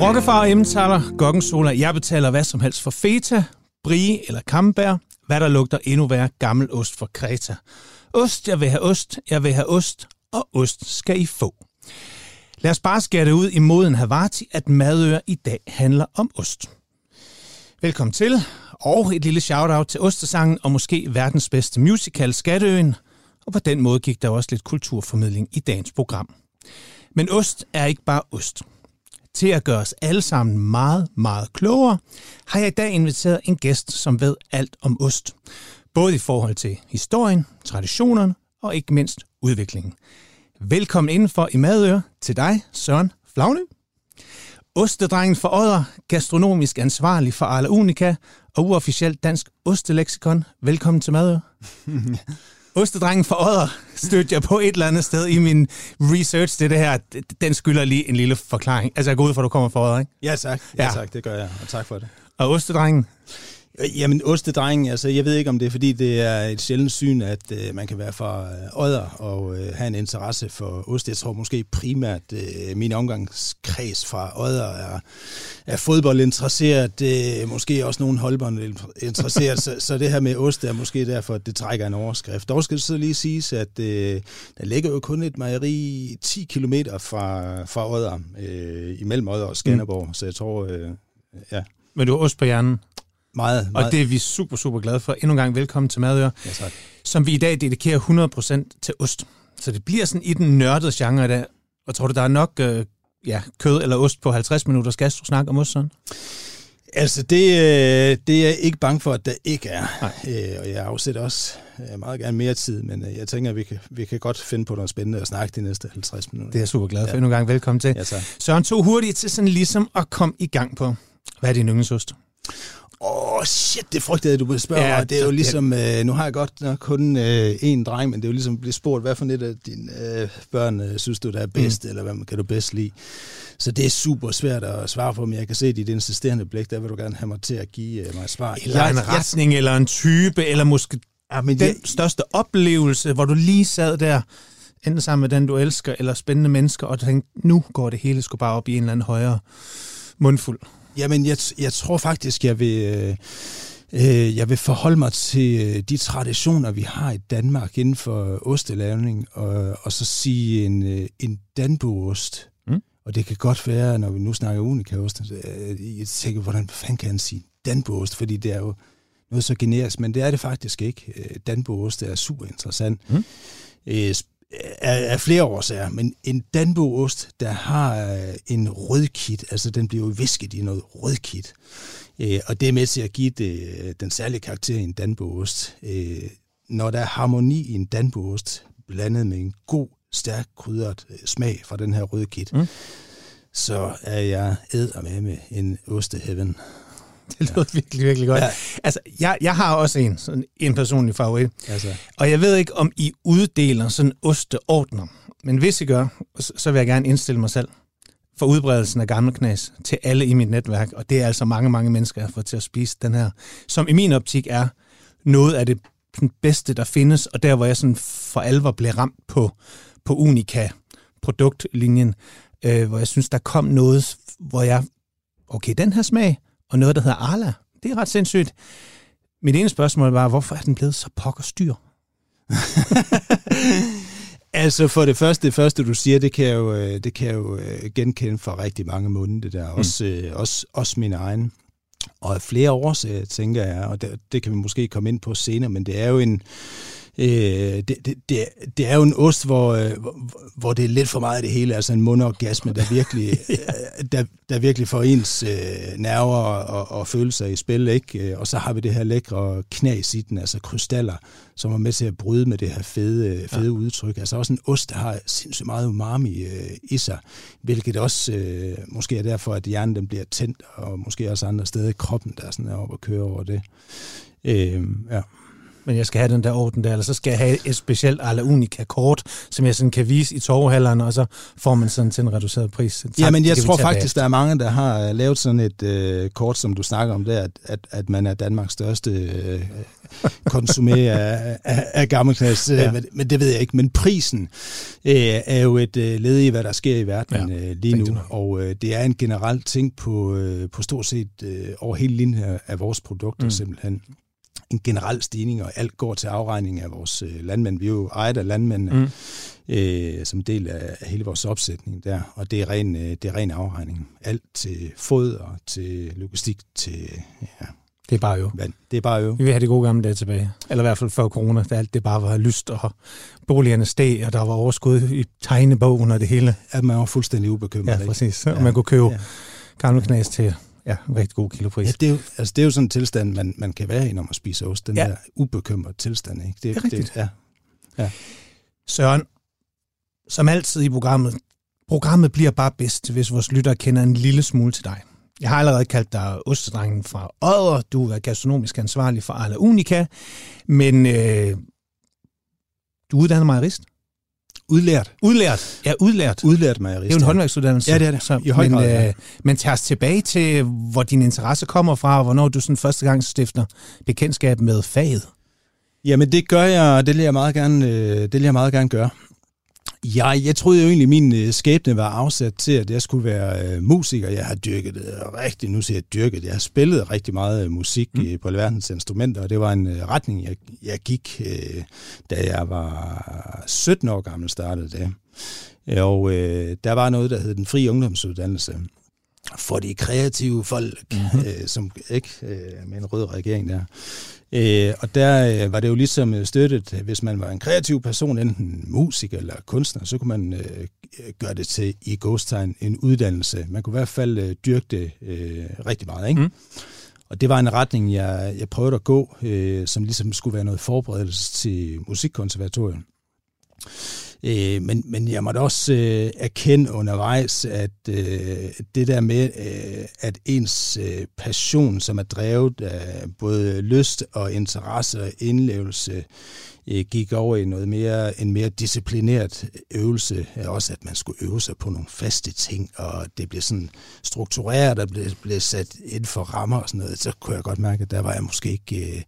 Rockefar og Emmentaler, Gokkensola, jeg betaler hvad som helst for feta, brie eller kambær, hvad der lugter endnu værre gammel ost fra Kreta. Ost, jeg vil have ost, jeg vil have ost, og ost skal I få. Lad os bare skære det ud i moden Havarti, at madøer i dag handler om ost. Velkommen til, og et lille shout-out til Ostesangen og måske verdens bedste musical Skatteøen. Og på den måde gik der også lidt kulturformidling i dagens program. Men ost er ikke bare ost. Til at gøre os alle sammen meget, meget klogere, har jeg i dag inviteret en gæst, som ved alt om ost. Både i forhold til historien, traditionerne og ikke mindst udviklingen. Velkommen indenfor i Madøre til dig, Søren Flagne. Ostedrengen for Odder, gastronomisk ansvarlig for Arla Unica og uofficielt dansk osteleksikon. Velkommen til Madøre. Ostedrengen for Odder stødte jeg på et eller andet sted i min research til det her. Den skylder lige en lille forklaring. Altså jeg går ud fra, at du kommer fra Odder, ikke? Ja tak, ja, tak, det gør jeg, og tak for det. Og Ostedrengen? Øh, jamen, ostedrengen, altså jeg ved ikke, om det er, fordi det er et sjældent syn, at øh, man kan være fra øh, Odder og øh, have en interesse for ost. Jeg tror måske primært, øh, min omgangskreds fra Odder er, er fodboldinteresseret, øh, måske også nogle holdbånd interesseret, så, så det her med ost er måske derfor, at det trækker en overskrift. Dog skal det så lige siges, at øh, der ligger jo kun et mejeri 10 km fra, fra Odder, øh, imellem Odder og Skanderborg, mm. så jeg tror, øh, ja. Men du har ost på hjernen? Meget, meget. Og det er vi super, super glade for. Endnu en gang velkommen til Madøre, ja, tak. som vi i dag dedikerer 100% til ost. Så det bliver sådan i den nørdede genre i dag. Og tror du, der er nok øh, ja, kød eller ost på 50 minutters snak om ost sådan? Altså, det, øh, det er jeg ikke bange for, at der ikke er. Øh, og jeg afsætter også øh, meget gerne mere tid, men øh, jeg tænker, at vi kan, vi kan godt finde på noget spændende at snakke de næste 50 minutter. Det er jeg super glad for. Ja. Endnu en gang velkommen til. Ja, tak. Søren, to hurtigt til sådan ligesom at komme i gang på. Hvad er din yndlingsost? Åh, oh, shit, det frygtede du ville spørge ja, mig. Det er jo ligesom, øh, nu har jeg godt nok kun øh, én dreng, men det er jo ligesom blive spurgt, hvad for net af dine øh, børn øh, synes du, der er bedst, mm. eller hvad kan du bedst lide? Så det er super svært at svare på, men jeg kan se dit insisterende blik, der vil du gerne have mig til at give øh, mig et svar. Eller jeg, en retning, jeg, eller en type, eller måske ja, men den jeg, største oplevelse, hvor du lige sad der, enten sammen med den, du elsker, eller spændende mennesker, og tænkte, nu går det hele sgu bare op i en eller anden højere mundfuld. Jamen, jeg, jeg tror faktisk, jeg vil... Øh, øh, jeg vil forholde mig til øh, de traditioner, vi har i Danmark inden for ostelavning, og, og så sige en, øh, en danboost. Mm. Og det kan godt være, når vi nu snakker unikaost, jeg tænker, hvordan fanden kan han sige danboost, fordi det er jo noget så generisk, men det er det faktisk ikke. Danboost er super interessant. Mm af, af flere årsager, men en Danbo-ost, der har øh, en rødkit, altså den bliver jo visket i noget rødkit, øh, og det er med til at give det, øh, den særlige karakter i en Danbo-ost. Øh, når der er harmoni i en Danbo-ost, blandet med en god, stærk krydret smag fra den her rødkit, mm. så er jeg æder med med en osteheaven. Det lyder ja. virkelig, virkelig godt. Ja. Altså, jeg, jeg har også en, sådan en personlig favorit. Altså. Og jeg ved ikke, om I uddeler sådan osteordner. Men hvis I gør, så vil jeg gerne indstille mig selv for udbredelsen af gamle knas til alle i mit netværk. Og det er altså mange, mange mennesker, jeg har fået til at spise den her. Som i min optik er noget af det bedste, der findes. Og der, hvor jeg sådan for alvor blev ramt på, på Unica produktlinjen, øh, hvor jeg synes, der kom noget, hvor jeg, okay, den her smag, og noget, der hedder Arla. Det er ret sindssygt. Mit ene spørgsmål var, hvorfor er den blevet så pokker styr? altså for det første, det første du siger, det kan jeg jo, øh, det kan jeg jo øh, genkende fra rigtig mange måneder, det der. Også, mm. øh, også, også min egen. Og flere årsager, tænker jeg, og det, det kan vi måske komme ind på senere, men det er jo en, Øh, det, det, det, det er jo en ost, hvor, øh, hvor, hvor det er lidt for meget af det hele, altså en mundorgasme, der virkelig, ja. Øh, der, der virkelig får ens øh, nerver og, og følelser i spil, ikke? Øh, og så har vi det her lækre knas i den, altså krystaller, som er med til at bryde med det her fede, fede ja. udtryk. Altså også en ost, der har sindssygt meget umami øh, i sig, hvilket også øh, måske er derfor, at hjernen den bliver tændt, og måske også andre steder i kroppen, der er sådan er oppe og køre over det. Øh, ja. Men jeg skal have den der orden der, eller så skal jeg have et specielt Alla Unica kort, som jeg sådan kan vise i torvehallerne, og så får man sådan til en reduceret pris. Tak, ja, men jeg tror faktisk, der er mange, der har lavet sådan et øh, kort, som du snakker om der, at, at, at man er Danmarks største øh, konsumer af, af, af gammelknas, ja. men, men det ved jeg ikke. Men prisen øh, er jo et øh, led i, hvad der sker i verden ja, øh, lige nu, og øh, det er en generel ting på, øh, på stort set øh, over hele linjen af vores produkter mm. simpelthen en generel stigning, og alt går til afregning af vores øh, landmænd. Vi er jo ejet af landmændene mm. øh, som del af, af hele vores opsætning der, og det er ren, øh, det er ren afregning. Alt til foder, til logistik, til ja, det er bare jo. Men det er bare jo. Vi vil have de gode gamle dage tilbage. Eller i hvert fald før corona, da alt det bare var lyst, og boligerne steg, og der var overskud i tegnebogen og det hele. At man var fuldstændig ubekymret. Ja, præcis. Ja. Og man kunne købe ja. gamle knas til ja, en rigtig god kilopris. Ja, det er jo, altså, det er jo sådan en tilstand, man, man kan være i, når man spiser ost. Den ja. der ubekymret tilstand. Ikke? Det, det er rigtigt. Det, ja. Ja. Søren, som altid i programmet, programmet bliver bare bedst, hvis vores lytter kender en lille smule til dig. Jeg har allerede kaldt dig ostedrengen fra Odder. Du er gastronomisk ansvarlig for Arla Unica. Men øh, du er uddannet mejerist? Udlært. Udlært. Ja, udlært. Udlært mejerist. Det er jo en håndværksuddannelse. Ja, det er det. Så, I høj men, grad, ja. øh, men tager os tilbage til, hvor din interesse kommer fra, og hvornår du sådan første gang stifter bekendtskab med faget. Jamen det gør jeg, det vil jeg meget gerne, øh, det vil jeg meget gerne gøre. Ja, jeg troede jo egentlig, at min øh, skæbne var afsat til, at jeg skulle være øh, musiker. Jeg har dyrket det rigtig, nu siger jeg dyrket, jeg har spillet rigtig meget øh, musik mm. på alverdens instrumenter, og det var en øh, retning, jeg, jeg gik, øh, da jeg var 17 år gammel startede det. Og øh, der var noget, der hed den frie ungdomsuddannelse for de kreative folk, mm-hmm. øh, som ikke øh, med en rød regering der. Øh, og der øh, var det jo ligesom øh, støttet, hvis man var en kreativ person, enten musiker eller kunstner, så kunne man øh, gøre det til i godstegn en uddannelse. Man kunne i hvert fald øh, dyrke det øh, rigtig meget. Ikke? Mm. Og det var en retning, jeg, jeg prøvede at gå, øh, som ligesom skulle være noget forberedelse til musikkonservatoriet. Øh, men, men jeg måtte også øh, erkende undervejs, at øh, det der med, øh, at ens øh, passion, som er drevet af både lyst og interesse og indlevelse, øh, gik over i noget mere, en mere disciplineret øvelse. Også at man skulle øve sig på nogle faste ting, og det blev sådan struktureret og blev, blev sat ind for rammer og sådan noget. Så kunne jeg godt mærke, at der var jeg måske ikke... Øh,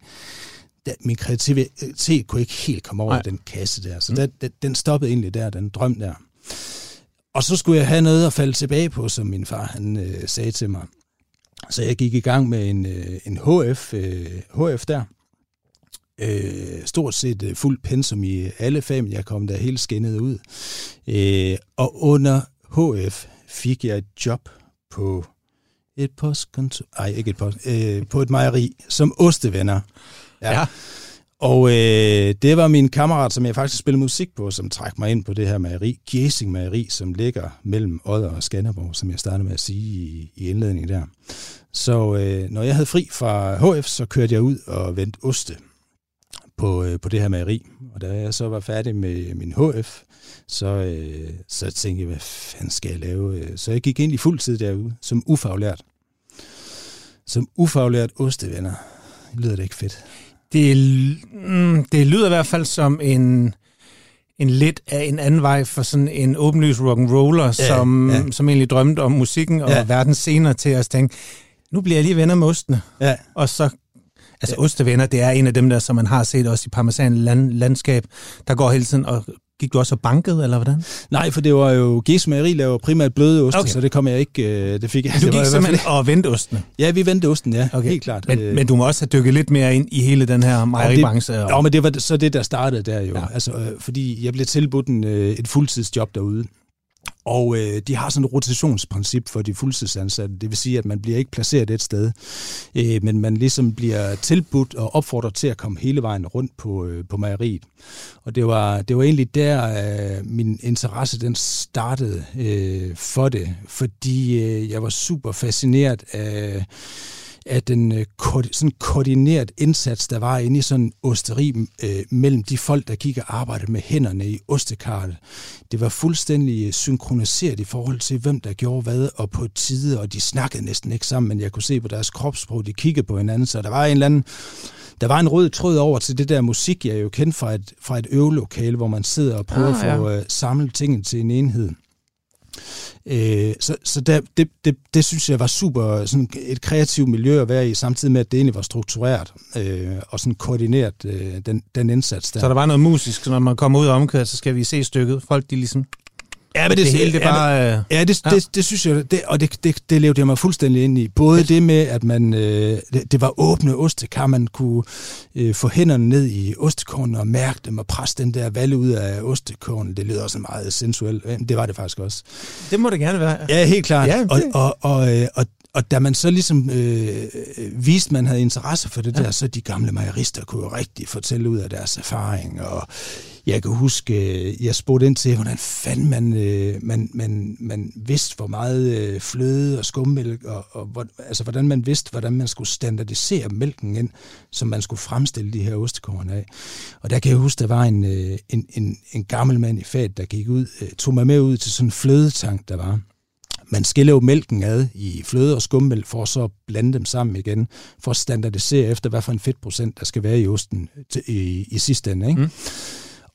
min kreativitet kunne ikke helt komme over Nej. den kasse der. Så mm. den, den stoppede egentlig der, den drøm der. Og så skulle jeg have noget at falde tilbage på, som min far han øh, sagde til mig. Så jeg gik i gang med en, øh, en HF, øh, HF der. Øh, stort set øh, fuld pensum i alle fag, jeg kom der helt skinnet ud. Øh, og under HF fik jeg et job på et postkontor, ej ikke et post, øh, på et mejeri som ostevenner. Ja. ja. Og øh, det var min kammerat, som jeg faktisk spillede musik på, som trak mig ind på det her mejeri, Gjesing Mejeri, som ligger mellem Odder og Skanderborg, som jeg startede med at sige i, i indledningen der. Så øh, når jeg havde fri fra HF, så kørte jeg ud og vendte oste på, øh, på det her mejeri. Og da jeg så var færdig med min HF, så, øh, så tænkte jeg, hvad fanden skal jeg lave? Så jeg gik ind i fuld tid derude, som ufaglært. Som ufaglært ostevenner. Det lyder det ikke fedt. Det, mm, det lyder i hvert fald som en, en lidt af en anden vej for sådan en åbenlys rock'n'roller, ja, som, ja. som egentlig drømte om musikken og ja. verdens scener til at tænke, nu bliver jeg lige venner med ostene. Ja. Og så Altså ja. ostevenner, det er en af dem der, som man har set også i Parmesan land, landskab, der går hele tiden og Gik du også og bankede, eller hvordan? Nej, for det var jo Gies Mejeri laver primært bløde oste, okay. så det kom jeg ikke, øh, det fik jeg. Du det gik simpelthen og vendte ostene? Ja, vi vendte osten, ja, okay. helt klart. Men, men du må også have dykket lidt mere ind i hele den her mejeribranche? Og... Ja, men det var så det, der startede der jo. Ja. Altså, øh, fordi jeg blev tilbudt en, øh, et fuldtidsjob derude. Og øh, de har sådan et rotationsprincip for de fuldtidsansatte. Det vil sige, at man bliver ikke placeret et sted, øh, men man ligesom bliver tilbudt og opfordret til at komme hele vejen rundt på, øh, på mejeriet. Og det var, det var egentlig der, øh, min interesse den startede øh, for det, fordi øh, jeg var super fascineret af af den øh, sådan koordineret indsats, der var inde i sådan en osteri øh, mellem de folk, der gik og arbejdede med hænderne i ostekartet. Det var fuldstændig synkroniseret i forhold til, hvem der gjorde hvad, og på tide, og de snakkede næsten ikke sammen, men jeg kunne se på deres kropssprog, de kiggede på hinanden, så der var en eller anden der var en rød tråd over til det der musik, jeg jo kendt fra et, fra et øvelokale, hvor man sidder og prøver ah, ja. at få uh, samlet tingene til en enhed. Øh, så så der, det, det, det synes jeg var super sådan et kreativt miljø at være i, samtidig med, at det egentlig var struktureret øh, og sådan koordineret øh, den, den indsats der. Så der var noget musisk, så når man kommer ud og omkører, så skal vi se stykket. Folk de ligesom Ja, men det, det hele, det bare... Ja, ja, det, ja. Det, det, synes jeg, det, og det, det, det levede jeg mig fuldstændig ind i. Både det med, at man, øh, det, det var åbne ostekar, man kunne øh, få hænderne ned i ostekornen og mærke dem og presse den der valde ud af ostekornen. Det lyder også meget sensuelt. Det var det faktisk også. Det må det gerne være. Ja, helt klart. Ja, og, og, og, øh, og, og da man så ligesom øh, viste, man havde interesse for det ja. der, så de gamle mejerister kunne jo rigtig fortælle ud af deres erfaring. Og jeg kan huske, øh, jeg spurgte ind til, hvordan fanden man, øh, man, man, man vidste, hvor meget øh, fløde og skummælk, og, og hvor, altså hvordan man vidste, hvordan man skulle standardisere mælken ind, som man skulle fremstille de her ostekorn af. Og der kan jeg huske, der var en, en, en, en gammel mand i fat, der gik ud, tog mig med ud til sådan en flødetank, der var man skiller jo mælken ad i fløde og skummælk for så at blande dem sammen igen, for at standardisere efter, hvad for en fedtprocent, der skal være i osten til, i, i sidste ende. Ikke? Mm.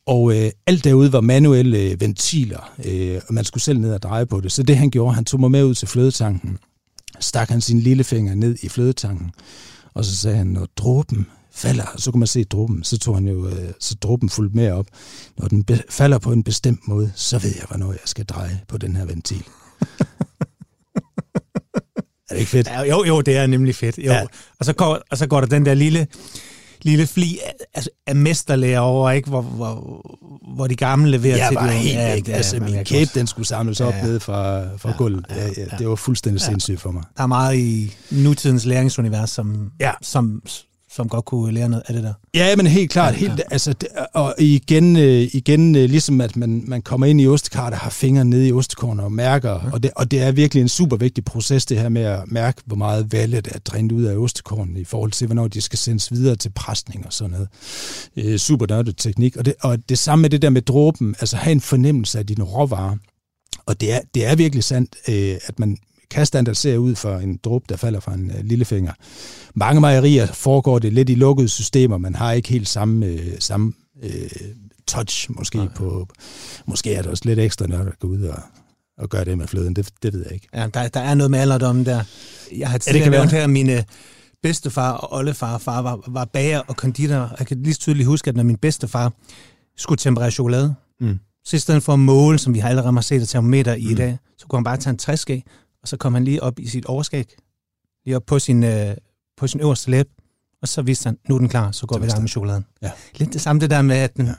Og øh, alt derude var manuelle øh, ventiler, øh, og man skulle selv ned og dreje på det. Så det han gjorde, han tog mig med ud til flødetanken, stak han sin lillefinger ned i flødetanken, og så sagde han, når dråben falder, så kunne man se dråben, så tog han jo øh, så dråben fuldt mere op. Når den falder på en bestemt måde, så ved jeg, hvornår jeg skal dreje på den her ventil. er det ikke fedt? Ja, jo, jo, det er nemlig fedt. Jo. Ja. Og, så går, og så går der den der lille, lille fli af, af mesterlærer over, ikke? Hvor, hvor, hvor de gamle leverer ja, til det. Helt ja, ikke. Altså, min kæbe, den skulle samles op ja, nede fra, fra ja, gulvet. Ja, ja, ja. Det var fuldstændig ja. sindssygt for mig. Der er meget i nutidens læringsunivers, som, ja. som, som godt kunne lære noget af det der. Ja, men helt klart. Helt, ja. altså, og igen, øh, igen øh, ligesom at man, man kommer ind i ostekartet, har fingre nede i ostekornet og mærker, ja. og, det, og det er virkelig en super vigtig proces, det her med at mærke, hvor meget valget er drænet ud af ostekornet i forhold til, hvornår de skal sendes videre til presning og sådan noget. Øh, super nørdet teknik. Og det, og det samme med det der med dråben, altså have en fornemmelse af dine råvarer. Og det er, det er virkelig sandt, øh, at man, kan standardisere ud for en dråbe, der falder fra en øh, lillefinger. Mange mejerier foregår det lidt i lukkede systemer, man har ikke helt samme, øh, samme øh, touch måske okay. på... Måske er det også lidt ekstra, når der går ud og, og gør det med fløden. Det, det ved jeg ikke. Ja, der, der er noget med alderdommen der. Jeg har tidligere ja, nævnt her, mine bedstefar og oldefar og far var, var bager og konditor. Jeg kan lige tydeligt huske, at når min bedstefar skulle temperere chokolade, mm. så i stedet for at måle, som vi har allerede har set et termometer i mm. i dag, så kunne han bare tage en træske og så kom han lige op i sit overskæg, lige op på sin, øh, på sin øverste læb, og så vidste han, nu er den klar, så går vi i gang med chokoladen. Ja. Lidt det samme det der med, at den, ja.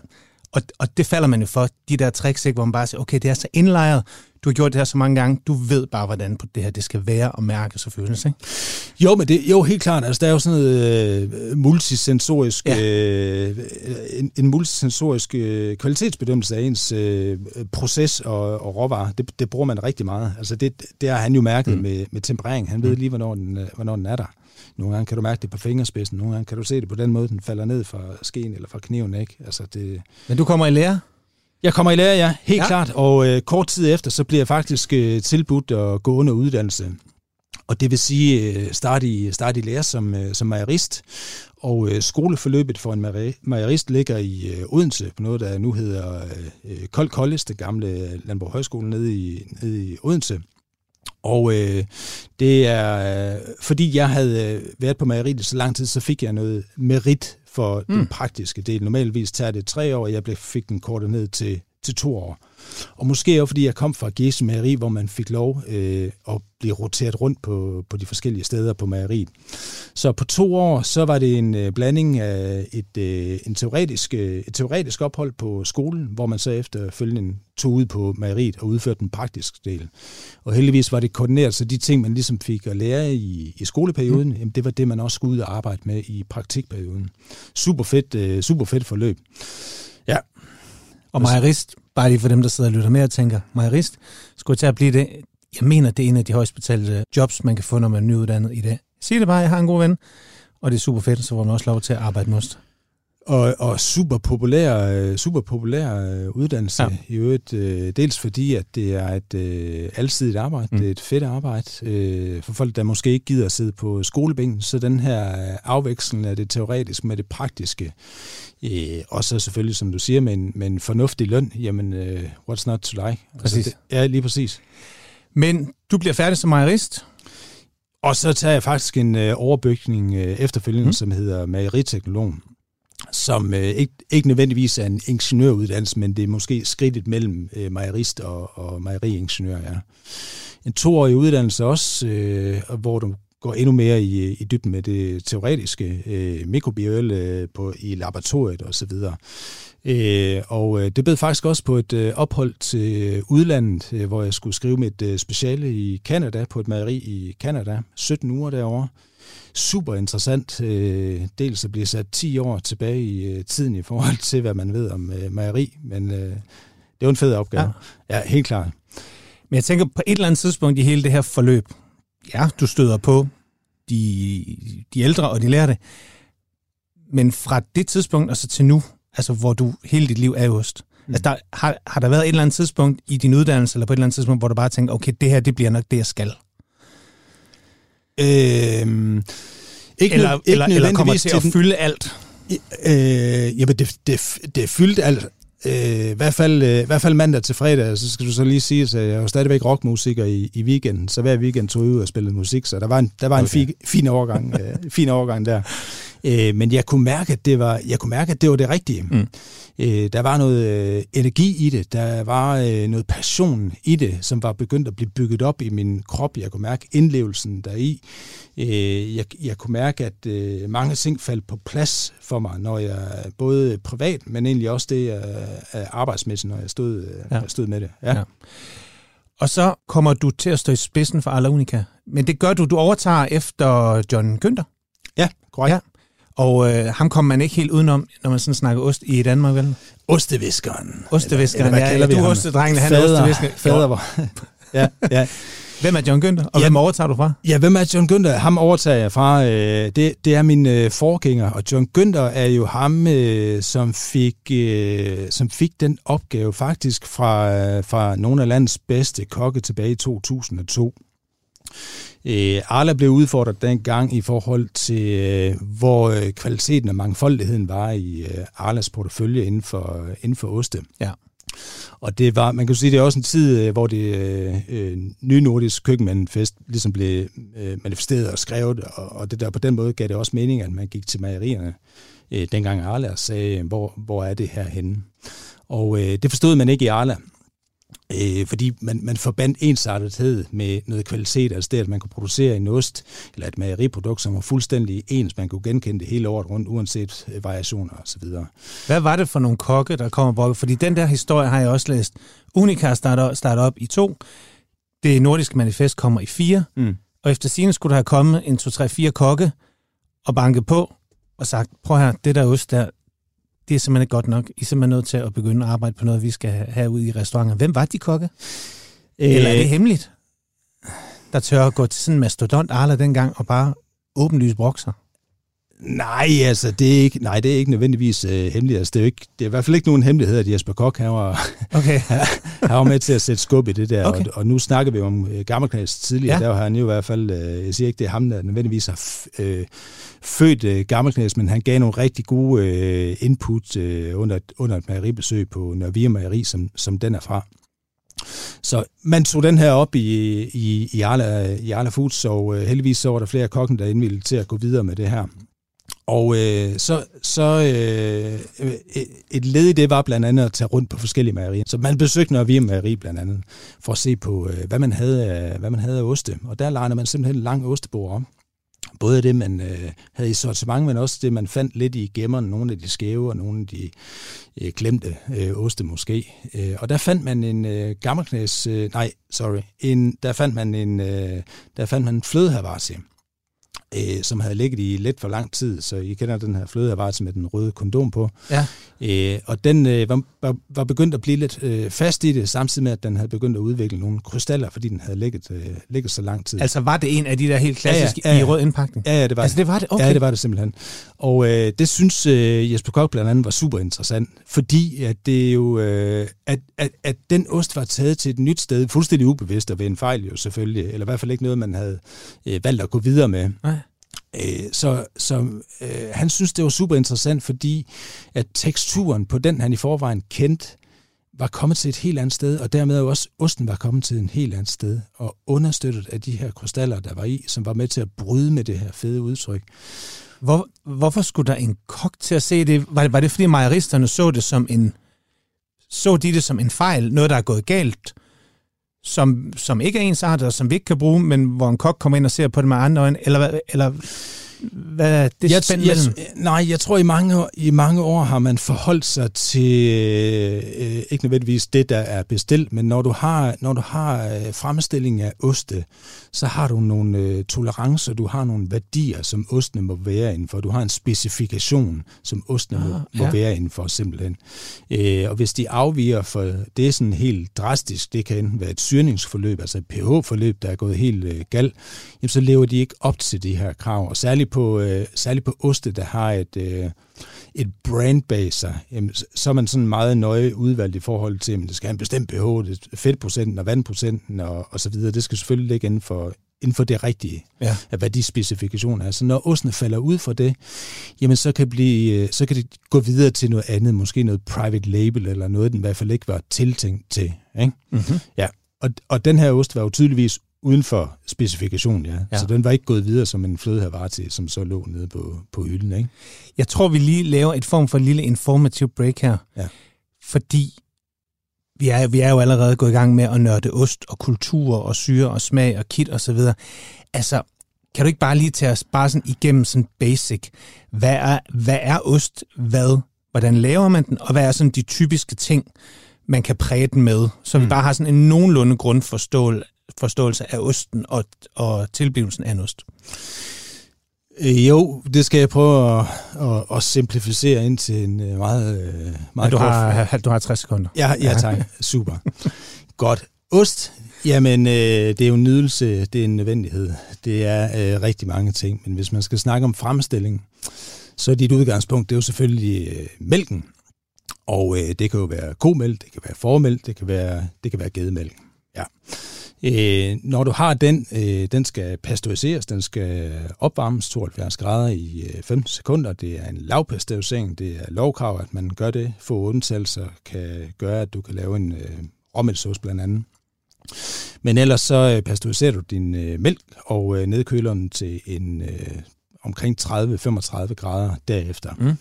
og, og det falder man jo for, de der tricks, ikke, hvor man bare siger, okay, det er så indlejret, du har gjort det her så mange gange, du ved bare, hvordan det her det skal være og mærke føles, ikke? Jo, men det, jo, helt klart. Altså, der er jo sådan noget øh, multisensorisk, ja. øh, en, en multisensorisk øh, kvalitetsbedømmelse af ens øh, proces og, og råvarer. Det, det bruger man rigtig meget. Altså, det, det har han jo mærket mm. med, med temperering. Han ved mm. lige, hvornår den, øh, hvornår den er der. Nogle gange kan du mærke det på fingerspidsen, nogle gange kan du se det på den måde, den falder ned fra skeen eller fra kniven. Ikke? Altså, det... Men du kommer i lære? Jeg kommer i lære, ja, helt ja. klart. Og øh, kort tid efter, så bliver jeg faktisk øh, tilbudt at gå under uddannelse. Og det vil sige øh, starte, i, starte i lære som, øh, som mejerist. Og øh, skoleforløbet for en mejerist ligger i øh, Odense, på noget, der nu hedder øh, Kold Koldes, det gamle Landbrug Højskole nede i, nede i Odense. Og øh, det er, øh, fordi jeg havde øh, været på mejeriet så lang tid, så fik jeg noget merit for mm. den praktiske del. Normalvis tager det tre år, og jeg fik den kortet ned til, til to år. Og måske også fordi jeg kom fra Gese Mejeri, hvor man fik lov øh, at blive roteret rundt på, på de forskellige steder på mejeriet. Så på to år, så var det en øh, blanding af et, øh, en teoretisk, øh, et teoretisk ophold på skolen, hvor man så efterfølgende tog ud på mejeriet og udførte den praktiske del. Og heldigvis var det koordineret, så de ting, man ligesom fik at lære i, i skoleperioden, mm. jamen det var det, man også skulle ud og arbejde med i praktikperioden. Super fedt, øh, super fedt forløb. Ja. Og mejerist, bare lige for dem, der sidder og lytter med og tænker, mejerist, skulle til at blive det. Jeg mener, det er en af de højst betalte jobs, man kan få, når man er nyuddannet i dag. Sig det bare, jeg har en god ven, og det er super fedt, så får man også lov til at arbejde med ost. Og, og super populær, øh, super populær øh, uddannelse Ja. i øvrigt. Øh, dels fordi, at det er et øh, alsidigt arbejde, Mm. det er et fedt arbejde øh, for folk, der måske ikke gider at sidde på skolebænken. Så den her afveksling af det teoretiske med det praktiske, øh, og så selvfølgelig, som du siger, med en, med en fornuftig løn, jamen, øh, what's not to like? Præcis. det, ja, lige præcis. Men du bliver færdig som mejerist. Og så tager jeg faktisk en øh, overbygning øh, efterfølgende, Mm. som hedder mejeriteknolog, som øh, ikke, ikke nødvendigvis er en ingeniøruddannelse, men det er måske skridtet mellem øh, mejerist og, og mejeriingeniør. Ja. En toårig uddannelse også, øh, hvor du går endnu mere i, øh, i dybden med det teoretiske, øh, mikrobiole øh, på, i laboratoriet osv. Øh, og øh, det blev faktisk også på et øh, ophold til udlandet, øh, hvor jeg skulle skrive mit øh, speciale i Kanada, på et mejeri i Kanada. 17 uger derovre. Super interessant. Øh, dels at blive sat 10 år tilbage i øh, tiden i forhold til, hvad man ved om øh, mejeri, men øh, det var en fed opgave. Ja, ja helt klart. Men jeg tænker, på et eller andet tidspunkt i hele det her forløb, ja, du støder på de, de ældre, og de lærer det. Men fra det tidspunkt og så til nu, altså hvor du hele dit liv er i ost, mm. altså der, har, har der været et eller andet tidspunkt i din uddannelse, eller på et eller andet tidspunkt, hvor du bare tænker, okay, det her, det bliver nok det, jeg skal? Øh, ikke Eller, nød- eller, eller kommer nødvendigvis til at den- fylde alt? Øh, jamen, det, det, det er fyldt alt. Øh, I hvert fald, øh, i hvert fald mandag til fredag, så skal du så lige sige, at jeg er jo stadigvæk rockmusiker i, i weekenden, så hver weekend tog jeg ud og spillede musik, så der var en, der var en Okay. fi, fin, overgang, øh, fin overgang der. Øh, men jeg kunne mærke, at det var, jeg kunne mærke, at det var det rigtige. Mm. Øh, der var noget øh, energi i det, der var øh, noget passion i det, som var begyndt at blive bygget op i min krop. Jeg kunne mærke indlevelsen deri. Øh, jeg, jeg kunne mærke, at øh, mange ting faldt på plads for mig, når jeg både privat, men egentlig også det øh, arbejdsmæssigt, når jeg stod, øh, Ja. jeg stod med det. Ja. Ja. Og så kommer du til at stå i spidsen for Arla Unica. Men det gør du, du overtager efter John Günther. ja korrekt. Ja. Og øh, ham kommer man ikke helt udenom, når man sådan snakker ost i Danmark, vel? Osteviskeren. Osteviskeren, Eller- eller ja, du er ostedrengen, han er Fader, osteviskeren. fader var. ja, ja. Hvem er John Günther, og Ja. hvem overtager du fra? Ja, hvem er John Günther? Ham overtager jeg fra. Øh, det, det er min øh, forgænger, og John Günther er jo ham, øh, som, fik, øh, som fik den opgave faktisk fra, øh, fra nogle af landets bedste kokke tilbage i 2002. Øh, Arla blev udfordret dengang i forhold til, øh, hvor øh, kvaliteten og mangfoldigheden var i øh, Arlas portefølje inden for, inden for oste. Ja. Og det var, man kan sige, det er også en tid, øh, hvor det øh, øh, nye nordiske køkkenmanifest ligesom blev øh, manifesteret og skrevet, og, og det der på den måde gav det også mening, at man gik til mejerierne øh, dengang Arla og sagde, hvor, hvor er det her henne? Og øh, det forstod man ikke i Arla, øh, fordi man, man forbandt ensartethed med noget kvalitet, altså det, at man kunne producere en ost eller et mejeriprodukt, som var fuldstændig ens, man kunne genkende det hele året rundt, uanset øh, variationer osv. Hvad var det for nogle kokke, der kommer på? Fordi den der historie har jeg også læst. Unica starter, starter op i to. Det nordiske manifest kommer i fire. Mm. Og efter sine skulle der have kommet en, to, tre, fire kokke og banket på og sagt, prøv her, det der ost der, det er simpelthen godt nok. I er simpelthen nødt til at begynde at arbejde på noget, vi skal have herude i restauranter. Hvem var de kokke? Eller er det hemmeligt? Der tør at gå til sådan en mastodont Arla dengang og bare åbenlyst brokser. Nej, altså, det er ikke, nej, det er ikke nødvendigvis øh, hemmeligt. Altså, det, er ikke, det er i hvert fald ikke nogen hemmelighed, at Jesper Kok, han var, Okay. han var med til at sætte skub i det der. Okay. Og, og, nu snakker vi om øh, Gammelknæs tidligere. Ja. Der har han jo i hvert fald, øh, jeg siger ikke, det er ham, der nødvendigvis har øh, født øh, Gammelknæs, men han gav nogle rigtig gode øh, input øh, under, under et mejeribesøg på Nørvia Mejeri, som, som den er fra. Så man tog den her op i, i, i, Arla, i Arla Foods, og øh, heldigvis så var der flere kokken, der indvildede til at gå videre med det her. Og øh, så, så øh, øh, et led i det var blandt andet at tage rundt på forskellige mejerier. Så man besøgte Nørre Vium Mejeri blandt andet, for at se på, øh, hvad, man havde af, hvad man havde af oste. Og der legnede man simpelthen en lang ostebord om. Både det, man øh, havde i sortiment, men også det, man fandt lidt i gemmerne, nogle af de skæve og nogle af de øh, glemte øh, oste måske. Øh, og der fandt man en øh, gammelknæs, øh, nej, sorry, en, der fandt man en, øh, der fandt man en flødehavarse øh, som havde ligget i lidt for lang tid, så I kender den her flødeavart med den røde kondom på. Ja. Øh, og den øh, var, var, var begyndt at blive lidt øh, fast i det, samtidig med, at den havde begyndt at udvikle nogle krystaller, fordi den havde ligget, øh, ligget så lang tid. Altså var det en af de der helt klassiske Ja, ja, ja, ja. i rød indpakning? Ja, ja, det var Altså det var det? Okay. Ja, det var det simpelthen. Og øh, det synes øh, Jesper Koch blandt andet var super interessant, fordi at det jo, øh, at, at, at den ost var taget til et nyt sted, fuldstændig ubevidst og ved en fejl jo selvfølgelig, eller i hvert fald ikke noget, man havde øh, valgt at gå videre med. Nej. Øh, så så øh, han synes, det var super interessant, fordi at teksturen på den, han i forvejen kendte, var kommet til et helt andet sted, og dermed jo også osten var kommet til en helt andet sted, og understøttet af de her krystaller, der var i, som var med til at bryde med det her fede udtryk. Hvor, hvorfor skulle der en kok til at se det? Var, det? var det fordi mejeristerne så det som en så de det som en fejl, noget der er gået galt, som, som ikke er ensartet, og som vi ikke kan bruge, men hvor en kok kommer ind og ser på det med andre øjne, eller, eller hvad er det jeg, spændt jeg, nej, jeg tror, i mange, i mange år har man forholdt sig til, øh, ikke nødvendigvis det, der er bestilt, men når du har, når du har øh, fremstilling af oste, så har du nogle øh, tolerancer, du har nogle værdier, som ostene må være indenfor. Du har en specifikation, som ostene må, Ah, må ja. være indenfor, simpelthen. Øh, og hvis de afviger for det er sådan helt drastisk, det kan enten være et syrningsforløb, altså et pH-forløb, der er gået helt øh, galt, jamen, så lever de ikke op til de her krav. Og særligt på, øh, særligt på oste, der har et, øh, et brand bag sig, jamen, så- er man sådan meget nøje udvalgt i forhold til, at det skal have en bestemt pH, det fedtprocenten og vandprocenten og, og så videre. Det skal selvfølgelig ligge inden for, inden for det rigtige, Ja. af hvad de specifikationer er. Så når osten falder ud for det, jamen så kan, blive, øh, så kan det gå videre til noget andet, måske noget private label, eller noget, den i hvert fald ikke var tiltænkt til. Ikke? Mm-hmm. Ja, og, og den her ost var jo tydeligvis uden for specifikationen, ja. Ja. Så den var ikke gået videre som en flødehavare til, som så lå nede på, på hylden, ikke? Jeg tror, vi lige laver et form for lille informativ break her. Ja. Fordi vi er, vi er jo allerede gået i gang med at nørde ost og kultur og syre og smag og kit og så videre. Altså, kan du ikke bare lige tage os bare sådan igennem sådan basic? Hvad er, hvad er ost? Hvad? Hvordan laver man den? Og hvad er sådan de typiske ting, man kan præge den med? Så vi Mm. bare har sådan en nogenlunde grundforståelse forståelse af osten og, og tilblivelsen af en ost. Øh, jo, det skal jeg prøve at, at, at simplificere ind til en øh, meget, øh, meget du, kort har, du har 60 sekunder. Ja, ja tak. Super. Godt. Ost, jamen øh, det er jo en nydelse, det er en nødvendighed. Det er øh, rigtig mange ting, men hvis man skal snakke om fremstilling, så er dit udgangspunkt, det er jo selvfølgelig øh, mælken. Og øh, det kan jo være komælk, det kan være formælk, det kan være, det kan være gedemælk. Ja. Øh, når du har den, øh, den skal pasteuriseres, den skal opvarmes 72 grader i øh, 15 sekunder. Det er en lavpasteurisering, det er lovkrav, at man gør det. Få undtagelser kan gøre, at du kan lave en øh, råmælkssauce blandt andet. Men ellers så øh, pasteuriserer du din øh, mælk og øh, nedkøler den til en øh, omkring 30-35 grader derefter. Mm.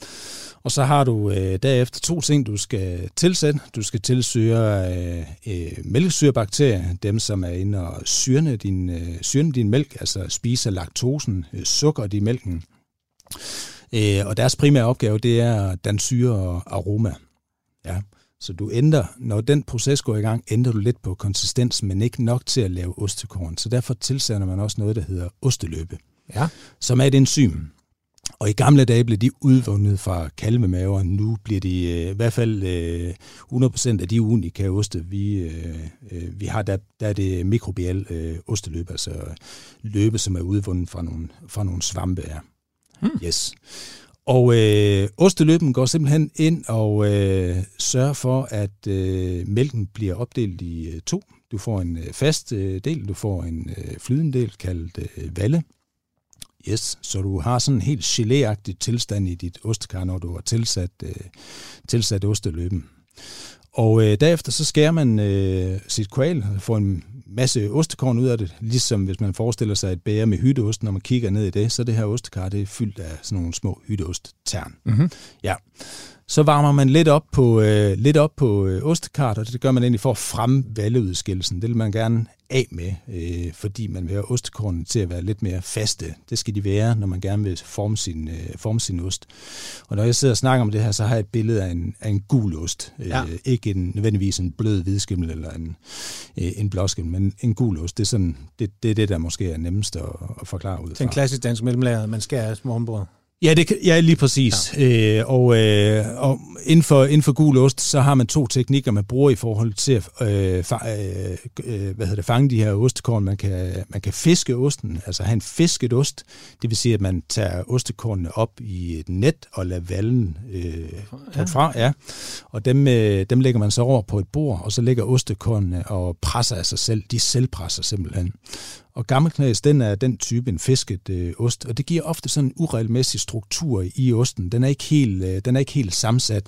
Og så har du øh, derefter to ting, du skal tilsætte. Du skal tilsyre øh, øh, mælkesyrebakterier, dem som er inde og syrne din, øh, syrne din mælk, altså spise laktosen, øh, sukker i mælken. Øh, og deres primære opgave, det er at danne syre og aroma. Ja. Så du ændrer, når den proces går i gang, ændrer du lidt på konsistensen, men ikke nok til at lave ostekorn. Så derfor tilsætter man også noget, der hedder osteløbe Ja. som er et enzym. Og i gamle dage blev de udvundet fra kalvemaver. Nu bliver de øh, i hvert fald øh, 100% af de unika oste, vi, øh, øh, vi har, der, der er det mikrobiel øh, osteløb, altså løbe, som er udvundet fra nogle, fra nogle svampe. Ja. Hmm. Yes. Og øh, osteløben går simpelthen ind og øh, sørger for, at øh, mælken bliver opdelt i øh, to. Du får en øh, fast øh, del, du får en øh, flydende del kaldt øh, valle. Yes, så du har sådan en helt geléagtig tilstand i dit ostekar, når du har tilsat, øh, tilsat osteløben. Og øh, derefter så skærer man øh, sit kval får en masse ostekorn ud af det, ligesom hvis man forestiller sig et bære med hytteost, når man kigger ned i det, så det her ostekar det er fyldt af sådan nogle små hytteosttern. Mm-hmm. Så varmer man lidt op på, øh, lidt op på øh, ostekart, og det gør man egentlig for at fremme valleudskillelsen. Det vil man gerne af med, øh, fordi man vil have ostekornene til at være lidt mere faste. Det skal de være, når man gerne vil forme sin, øh, forme sin ost. Og når jeg sidder og snakker om det her, så har jeg et billede af en, af en gul ost. Øh, ja. Ikke en, nødvendigvis en blød hvidskimmel eller en, øh, en blåskimmel, men en gul ost. Det er, sådan, det, det, er det, der måske er nemmest at, at forklare ud fra. Det er en klassisk dansk mellemlager, man skal have små Ja, det kan, ja, lige præcis. Ja. Øh, og, øh, og inden, for, inden for gul ost, så har man to teknikker, man bruger i forhold til at øh, fa, øh, øh, hvad hedder det, fange de her ostekorn. Man kan, man kan fiske osten, altså have en fisket ost. Det vil sige, at man tager ostekornene op i et net og lader vallen øh, ja. fra. Ja. Og dem, øh, dem lægger man så over på et bord, og så lægger ostekornene og presser af sig selv. De selvpresser simpelthen. Og gammelknæs, den er den type en fisket øh, ost, og det giver ofte sådan en uregelmæssig struktur i osten. Den er ikke helt, øh, den er ikke helt sammensat,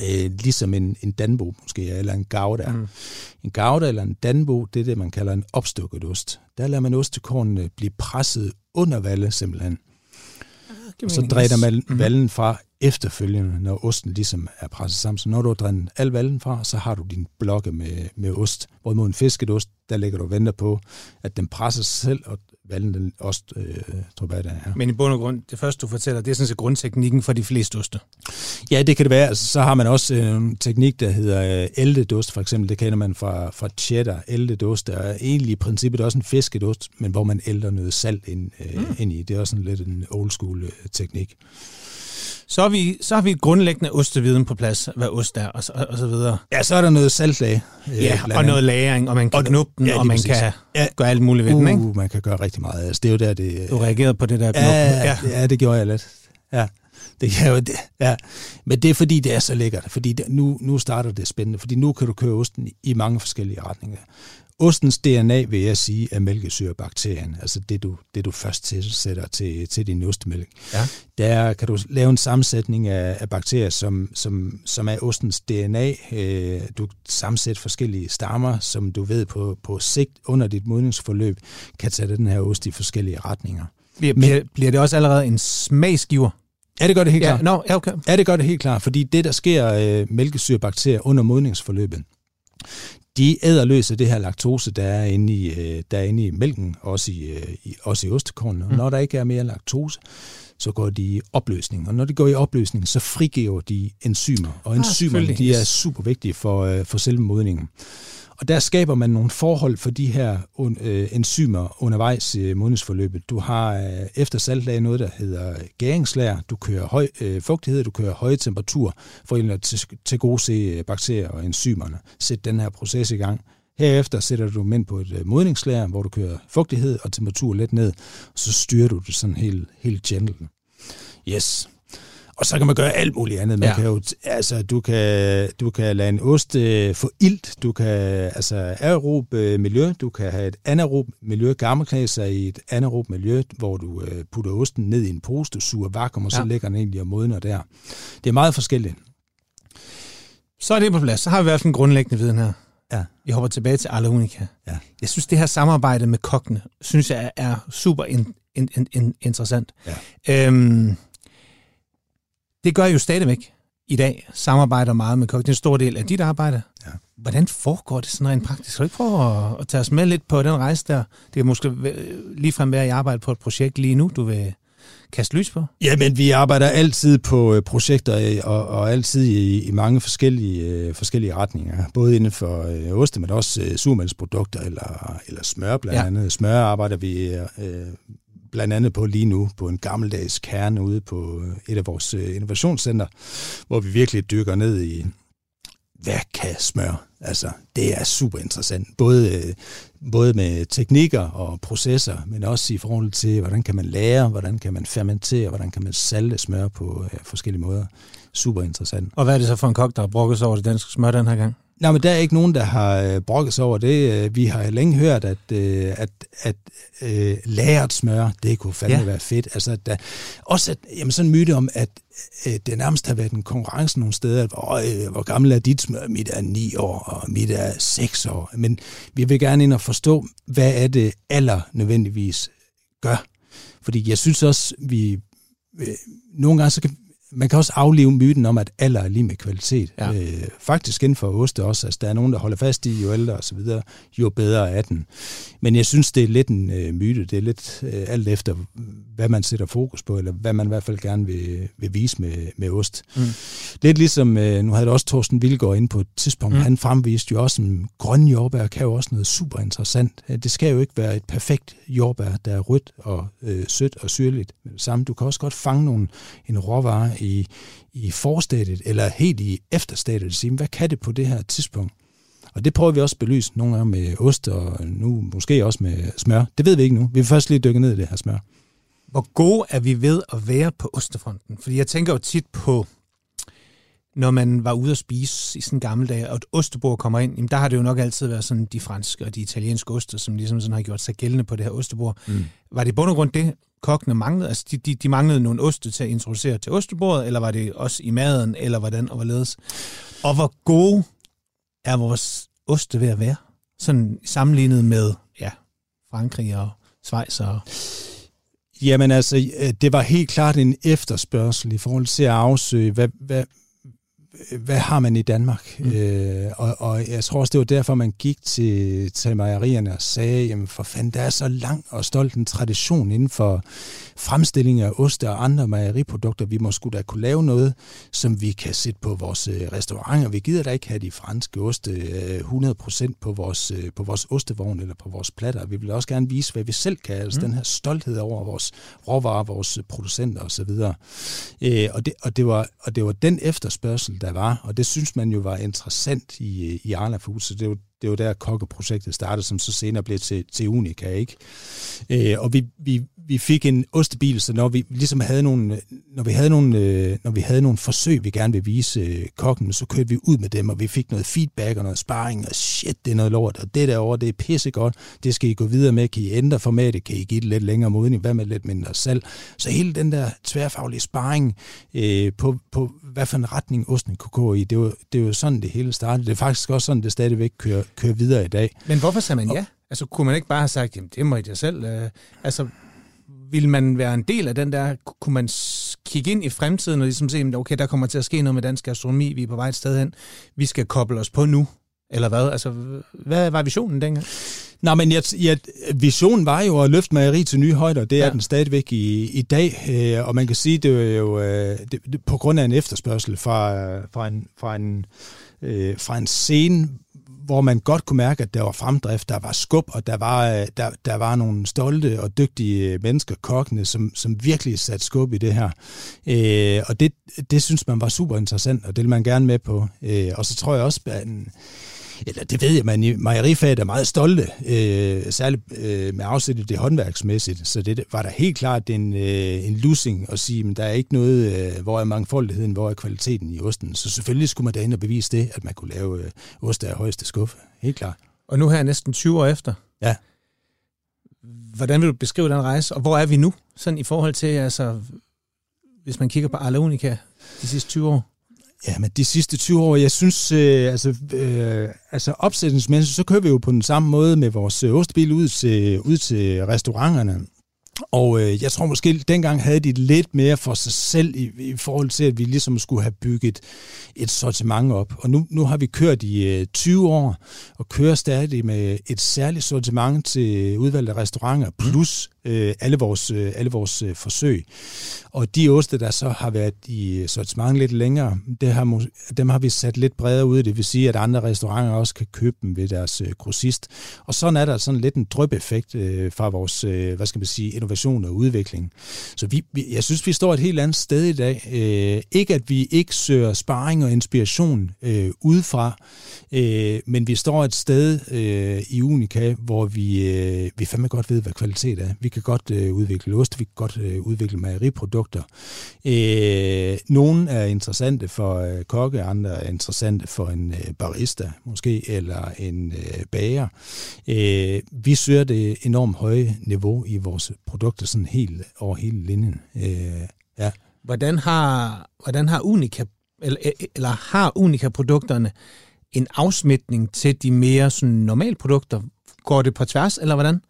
øh, ligesom en, en danbo måske, eller en gouda. Mm. En gouda eller en danbo, det er det, man kalder en opstukket ost. Der lader man ostekornene blive presset under valle simpelthen. Ah, så dræner man mm. vallen fra efterfølgende, når osten ligesom er presset sammen. Så når du har drænet al vallen fra, så har du din blokke med, med ost. Hvorimod en fisket ost, der ligger du og venter på, at den presser sig selv, og vallen den også, øh, tror jeg, der er. Men i bund og grund, det første du fortæller, det er sådan set grundteknikken for de fleste oste. Ja, det kan det være. Altså, så har man også øh, en teknik, der hedder øh, ældedost, for eksempel. Det kender man fra, fra cheddar. Ældedost er egentlig i princippet også en fiskedost, men hvor man ælder noget salt ind, øh, mm. ind i. Det er også en lidt en old school øh, teknik. Så har, vi, så har vi grundlæggende osteviden på plads, hvad ost er, og så, og så videre. Ja, så er der noget saltlag. Øh, ja, og noget lagring, og man kan og, knuppe den, ja, og man præcis. kan ja. gøre alt muligt ved uh, den, ikke? man kan gøre rigtig meget. Altså, det er jo der, det... Du reagerede på det der knuppe. Ja, ja. ja, det gjorde jeg lidt. Ja. Det er jo det. Ja. Men det er fordi, det er så lækkert. Fordi det, nu, nu starter det spændende. Fordi nu kan du køre osten i mange forskellige retninger. Ostens DNA, vil jeg sige, er mælkesyrebakterien, altså det du, det du først tilsætter til, til din ostemælk. Ja. Der kan du lave en sammensætning af, af bakterier, som, som, som er ostens DNA. Øh, du sammensætter forskellige stammer, som du ved på, på sigt under dit modningsforløb, kan tage den her ost i forskellige retninger. Bliver, Men, bliver det også allerede en smagsgiver? Ja, det gør det helt ja, klart. No, ja, okay. Ja, det gør det helt klart, fordi det, der sker øh, mælkesyrebakterier under modningsforløbet, de æder løs af det her laktose, der er inde i, øh, der er inde i mælken, også i, øh, i, også i ostekornene. Og mm. når der ikke er mere laktose, så går de i opløsning. Og når de går i opløsning, så frigiver de enzymer. Og ah, enzymerne, ah, de er super vigtige for, øh, for selve modningen. Og der skaber man nogle forhold for de her øh, enzymer undervejs i modningsforløbet. Du har øh, efter saltlag noget, der hedder gæringslager. Du kører høj øh, fugtighed, du kører høje temperatur for at til, til gode se øh, bakterier og enzymerne. Sæt den her proces i gang. Herefter sætter du dem ind på et øh, modningslager, hvor du kører fugtighed og temperatur lidt ned, og så styrer du det sådan helt, helt gentle. Yes. Og så kan man gøre alt muligt andet. Man ja. kan jo, altså, du kan, du kan lade en ost øh, få ilt, du kan altså aerob øh, miljø, du kan have et anaerob miljø, gammelknæser i et anaerob miljø, hvor du øh, putter osten ned i en pose, du suger vakuum, og ja. så lægger den egentlig og modner der. Det er meget forskelligt. Så er det på plads. Så har vi i hvert fald en grundlæggende viden her. Ja. Vi hopper tilbage til Arla Unica. Ja. Jeg synes, det her samarbejde med kokkene, synes jeg er super in, in, in, in, interessant. Ja. Øhm, det gør jeg jo stadigvæk i dag. Samarbejder meget med kokke. Det er en stor del af dit arbejde. Ja. Hvordan foregår det sådan rent praktisk? Kan du ikke prøve at, at tage os med lidt på den rejse der? Det kan måske ligefrem være, at I arbejder på et projekt lige nu, du vil kaste lys på? Ja, men vi arbejder altid på øh, projekter øh, og, og altid i, i mange forskellige, øh, forskellige retninger. Både inden for øh, oste, men også øh, surmælsprodukter eller, eller smør blandt ja. andet. Smør arbejder vi øh, blandt andet på lige nu, på en gammeldags kerne ude på øh, et af vores øh, innovationscenter, hvor vi virkelig dykker ned i, hvad kan smør? Altså, det er super interessant. Både, øh, både med teknikker og processer, men også i forhold til, hvordan kan man lære, hvordan kan man fermentere, hvordan kan man salte smør på forskellige måder. Super interessant. Og hvad er det så for en kok, der har brugget sig over det danske smør den her gang? Nej, men der er ikke nogen, der har øh, brokket sig over det. Øh, vi har længe hørt, at, øh, at, at uh, lagret smør, det kunne fandme ja. være fedt. Altså, der, også at, jamen, sådan en myte om, at uh, det nærmest har været en konkurrence nogle steder, hvor, uh, hvor gammel er dit smør? Mit er 9 år, og mit er 6 år. Men vi vil gerne ind og forstå, hvad er det aller nødvendigvis gør. Fordi jeg synes også, vi nogle gange så kan, man kan også aflive myten om, at alder er lige med kvalitet. Ja. Øh, faktisk inden for oste også, altså der er nogen, der holder fast i, jo ældre og så videre, jo bedre er den. Men jeg synes, det er lidt en øh, myte. Det er lidt øh, alt efter, hvad man sætter fokus på, eller hvad man i hvert fald gerne vil, vil vise med, med ost. Mm. Lidt ligesom, øh, nu havde det også Thorsten Vilgaard inde på et tidspunkt, mm. han fremviste jo også, at grønne jordbær kan jo også noget super interessant. Det skal jo ikke være et perfekt jordbær, der er rødt og øh, sødt og syrligt samme. Du kan også godt fange nogle, en råvare i, i forstadiet, eller helt i efterstadiet, sige, hvad kan det på det her tidspunkt? Og det prøver vi også at belyse nogle gange med ost, og nu måske også med smør. Det ved vi ikke nu. Vi vil først lige dykke ned i det her smør. Hvor gode er vi ved at være på ostefronten? Fordi jeg tænker jo tit på, når man var ude at spise i sådan en gammel dag, og et ostebord kommer ind, jamen der har det jo nok altid været sådan de franske og de italienske oster, som ligesom sådan har gjort sig gældende på det her ostebord. Mm. Var det i bund og grund det, kokkene manglede? Altså de, de, de manglede nogle oste til at introducere til ostebordet, eller var det også i maden, eller hvordan og hvorledes? Og hvor gode er vores oste ved at være? Sådan sammenlignet med, ja, Frankrig og Schweiz og... Jamen altså, øh, det var helt klart en efterspørgsel i forhold til at afsøge, hvad, hvad, hvad har man i Danmark? Mm. Øh, og, og jeg tror også, det var derfor, man gik til, til mejerierne og sagde, jamen for fanden, der er så lang og stolt en tradition inden for fremstilling af oste og andre mejeriprodukter. Vi må skulle da kunne lave noget, som vi kan sætte på vores øh, restauranter. Vi gider da ikke have de franske oste 100% øh, på vores, øh, på vores ostevogn eller på vores platter. Vi vil også gerne vise, hvad vi selv kan. Altså mm. den her stolthed over vores råvarer, vores producenter osv. Og det, og, det var, og det var den efterspørgsel, der var, og det synes man jo var interessant i, i Arla Food, så det var, det var der kokkeprojektet startede, som så senere blev til, til Unica, ikke? Øh, og vi, vi, vi fik en ostebil, så når vi ligesom havde nogle, når vi havde nogle, øh, når vi havde nogle forsøg, vi gerne vil vise øh, kokken, så kørte vi ud med dem, og vi fik noget feedback og noget sparring, og shit, det er noget lort, og det derovre, det er pissegodt, det skal I gå videre med, kan I ændre formatet, kan I give det lidt længere modning, hvad med lidt mindre salg. Så hele den der tværfaglige sparring øh, på, på, hvad for en retning osten kunne gå i, det var, det var sådan, det hele startede. Det er faktisk også sådan, det stadigvæk kører, kører videre i dag. Men hvorfor sagde man ja? Altså, kunne man ikke bare have sagt, jamen, det må I da selv. Øh, altså, vil man være en del af den der, kunne man kigge ind i fremtiden og ligesom se, okay, der kommer til at ske noget med dansk gastronomi, vi er på vej et sted hen, vi skal koble os på nu, eller hvad? Altså, hvad var visionen dengang? Nej, men jeg, jeg, visionen var jo at løfte mejeri til nye højder. Det er ja. den stadigvæk i, i dag, øh, og man kan sige, det er jo øh, det, det, på grund af en efterspørgsel fra, fra en, fra en, øh, fra en scene, hvor man godt kunne mærke, at der var fremdrift, der var skub, og der var, øh, der, der var nogle stolte og dygtige øh, mennesker, kokkene, som, som virkelig satte skub i det her. Øh, og det, det synes man var super interessant, og det vil man gerne med på. Øh, og så tror jeg også, at en, eller det ved jeg, man i mejerifaget er meget stolte, øh, særligt øh, med afsæt i det håndværksmæssigt, så det var der helt klart en, øh, en losing at sige, men der er ikke noget, øh, hvor er mangfoldigheden, hvor er kvaliteten i osten. Så selvfølgelig skulle man derinde og bevise det, at man kunne lave øh, ost af højeste skuffe. Helt klart. Og nu her næsten 20 år efter. Ja. Hvordan vil du beskrive den rejse, og hvor er vi nu, sådan i forhold til, altså, hvis man kigger på Arla Unica de sidste 20 år? Ja, men de sidste 20 år, jeg synes, øh, altså, øh, altså opsætningsmæssigt, så kører vi jo på den samme måde med vores øh, ostebil ud til, ud til restauranterne. Og øh, jeg tror måske, dengang havde de lidt mere for sig selv i, i forhold til, at vi ligesom skulle have bygget et sortiment op. Og nu, nu har vi kørt i øh, 20 år, og kører stadig med et særligt sortiment til udvalgte restauranter, plus øh, alle vores, øh, alle vores øh, forsøg. Og de oste, der så har været i øh, sortiment lidt længere, det har, dem har vi sat lidt bredere ud. Det vil sige, at andre restauranter også kan købe dem ved deres øh, grossist. Og sådan er der sådan lidt en drøbeffekt øh, fra vores, øh, hvad skal man sige, innovation og udvikling. Så vi, vi, jeg synes, vi står et helt andet sted i dag. Øh, ikke at vi ikke søger sparring og inspiration øh, udefra, øh, men vi står et sted øh, i Unica, hvor vi, øh, vi fandme godt ved, hvad kvalitet er. Vi kan godt øh, udvikle ost, vi kan godt øh, udvikle mejeriprodukter. Øh, nogle er interessante for øh, kokke, andre er interessante for en øh, barista måske, eller en øh, bager. Øh, vi søger det enormt høje niveau i vores produkter, sådan helt over hele linjen. Øh, ja. Hvordan har, hvordan har Unica, eller, øh, eller har Unica-produkterne en afsmitning til de mere sådan normale produkter, går det på tværs, eller hvordan?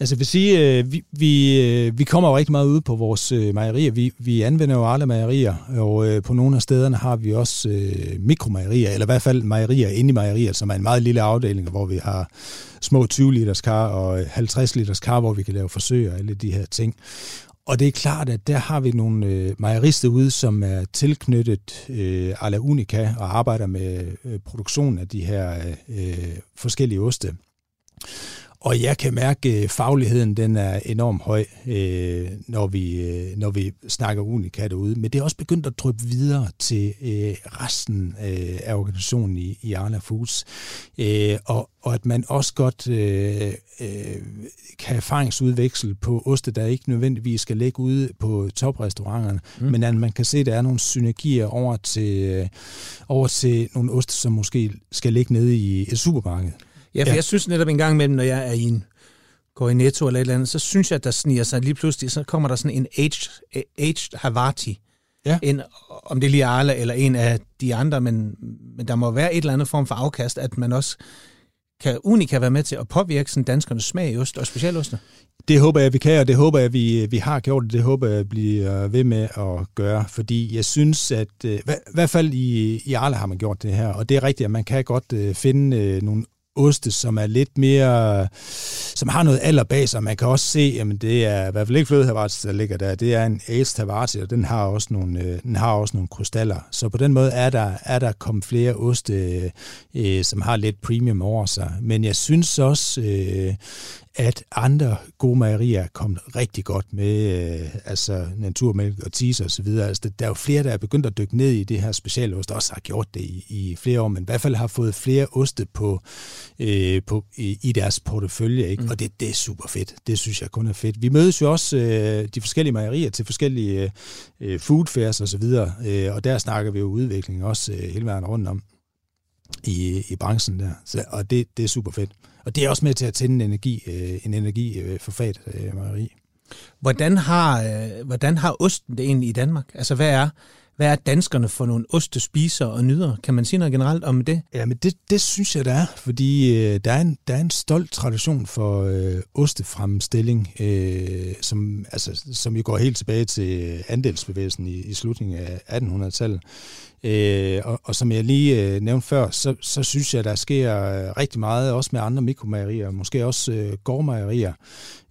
Altså jeg vil sige, øh, vi, vi, øh, vi kommer jo rigtig meget ud på vores øh, mejerier. Vi, vi anvender jo alle mejerier, og øh, på nogle af stederne har vi også øh, mikromejerier, eller i hvert fald mejerier inde i mejerier, som er en meget lille afdeling, hvor vi har små 20 liters kar og øh, 50 liters kar, hvor vi kan lave forsøg og alle de her ting. Og det er klart, at der har vi nogle øh, mejerister ude, som er tilknyttet øh, Ala Unica og arbejder med øh, produktionen af de her øh, øh forskellige oste. Og jeg kan mærke, at fagligheden den er enormt høj, øh, når, vi, øh, når vi snakker Unica derude. Men det er også begyndt at dryppe videre til øh, resten øh, af organisationen i, i Arla Foods. Øh, og, og at man også godt øh, øh, kan erfaringsudveksle på oste, der ikke nødvendigvis skal ligge ude på toprestauranterne, mm. men at man kan se, at der er nogle synergier over til, øh, over til nogle oste, som måske skal ligge nede i et supermarked. Ja, for ja. jeg synes netop en gang imellem, når jeg er i en, går i Netto eller et eller andet, så synes jeg, at der sniger sig lige pludselig, så kommer der sådan en aged, aged Havarti. Ja. En, om det er lige Arla eller en af de andre, men, men der må være et eller andet form for afkast, at man også kan Unika være med til at påvirke sådan danskernes smag i ost og specialoster? Det håber jeg, vi kan, og det håber jeg, vi, vi har gjort, det håber jeg, bliver ved med at gøre, fordi jeg synes, at øh, i hvert fald i, i Arla har man gjort det her, og det er rigtigt, at man kan godt øh, finde øh, nogle oste, som er lidt mere, som har noget alder bag sig. Man kan også se, at det er i hvert fald ikke flødehavarti, der ligger der. Det er en aged havarti, og den har også nogle, øh, den har også nogle krystaller. Så på den måde er der, er der kommet flere oste, øh, som har lidt premium over sig. Men jeg synes også, øh, at andre gode mejerier er kommet rigtig godt med, øh, altså naturmælk og teaser osv. Altså, der er jo flere, der er begyndt at dykke ned i det her specialost, også har gjort det i, i flere år, men i hvert fald har fået flere oste på, øh, på, i, i deres portefølje, ikke? Mm. og det, det er super fedt. Det synes jeg kun er fedt. Vi mødes jo også øh, de forskellige mejerier til forskellige øh, food fairs osv., og, øh, og der snakker vi jo udvikling også øh, hele vejen rundt om i, i branchen der, så, og det, det er super fedt. Og det er også med til at tænde en energi, øh, en energi øh, for fat øh. Hvordan har, øh, hvordan har osten det egentlig i Danmark? Altså, hvad er, hvad er danskerne for nogle oste spiser og nyder? Kan man sige noget generelt om det? Jamen, det, det synes jeg, der er, fordi øh, der, er en, der er en stolt tradition for øh, ostefremstilling, øh, som, altså, som jo går helt tilbage til øh, andelsbevægelsen i, i slutningen af 1800-tallet. Øh, og, og som jeg lige øh, nævnte før, så, så synes jeg, der sker øh, rigtig meget, også med andre mikromejerier, måske også øh, gårdmejerier.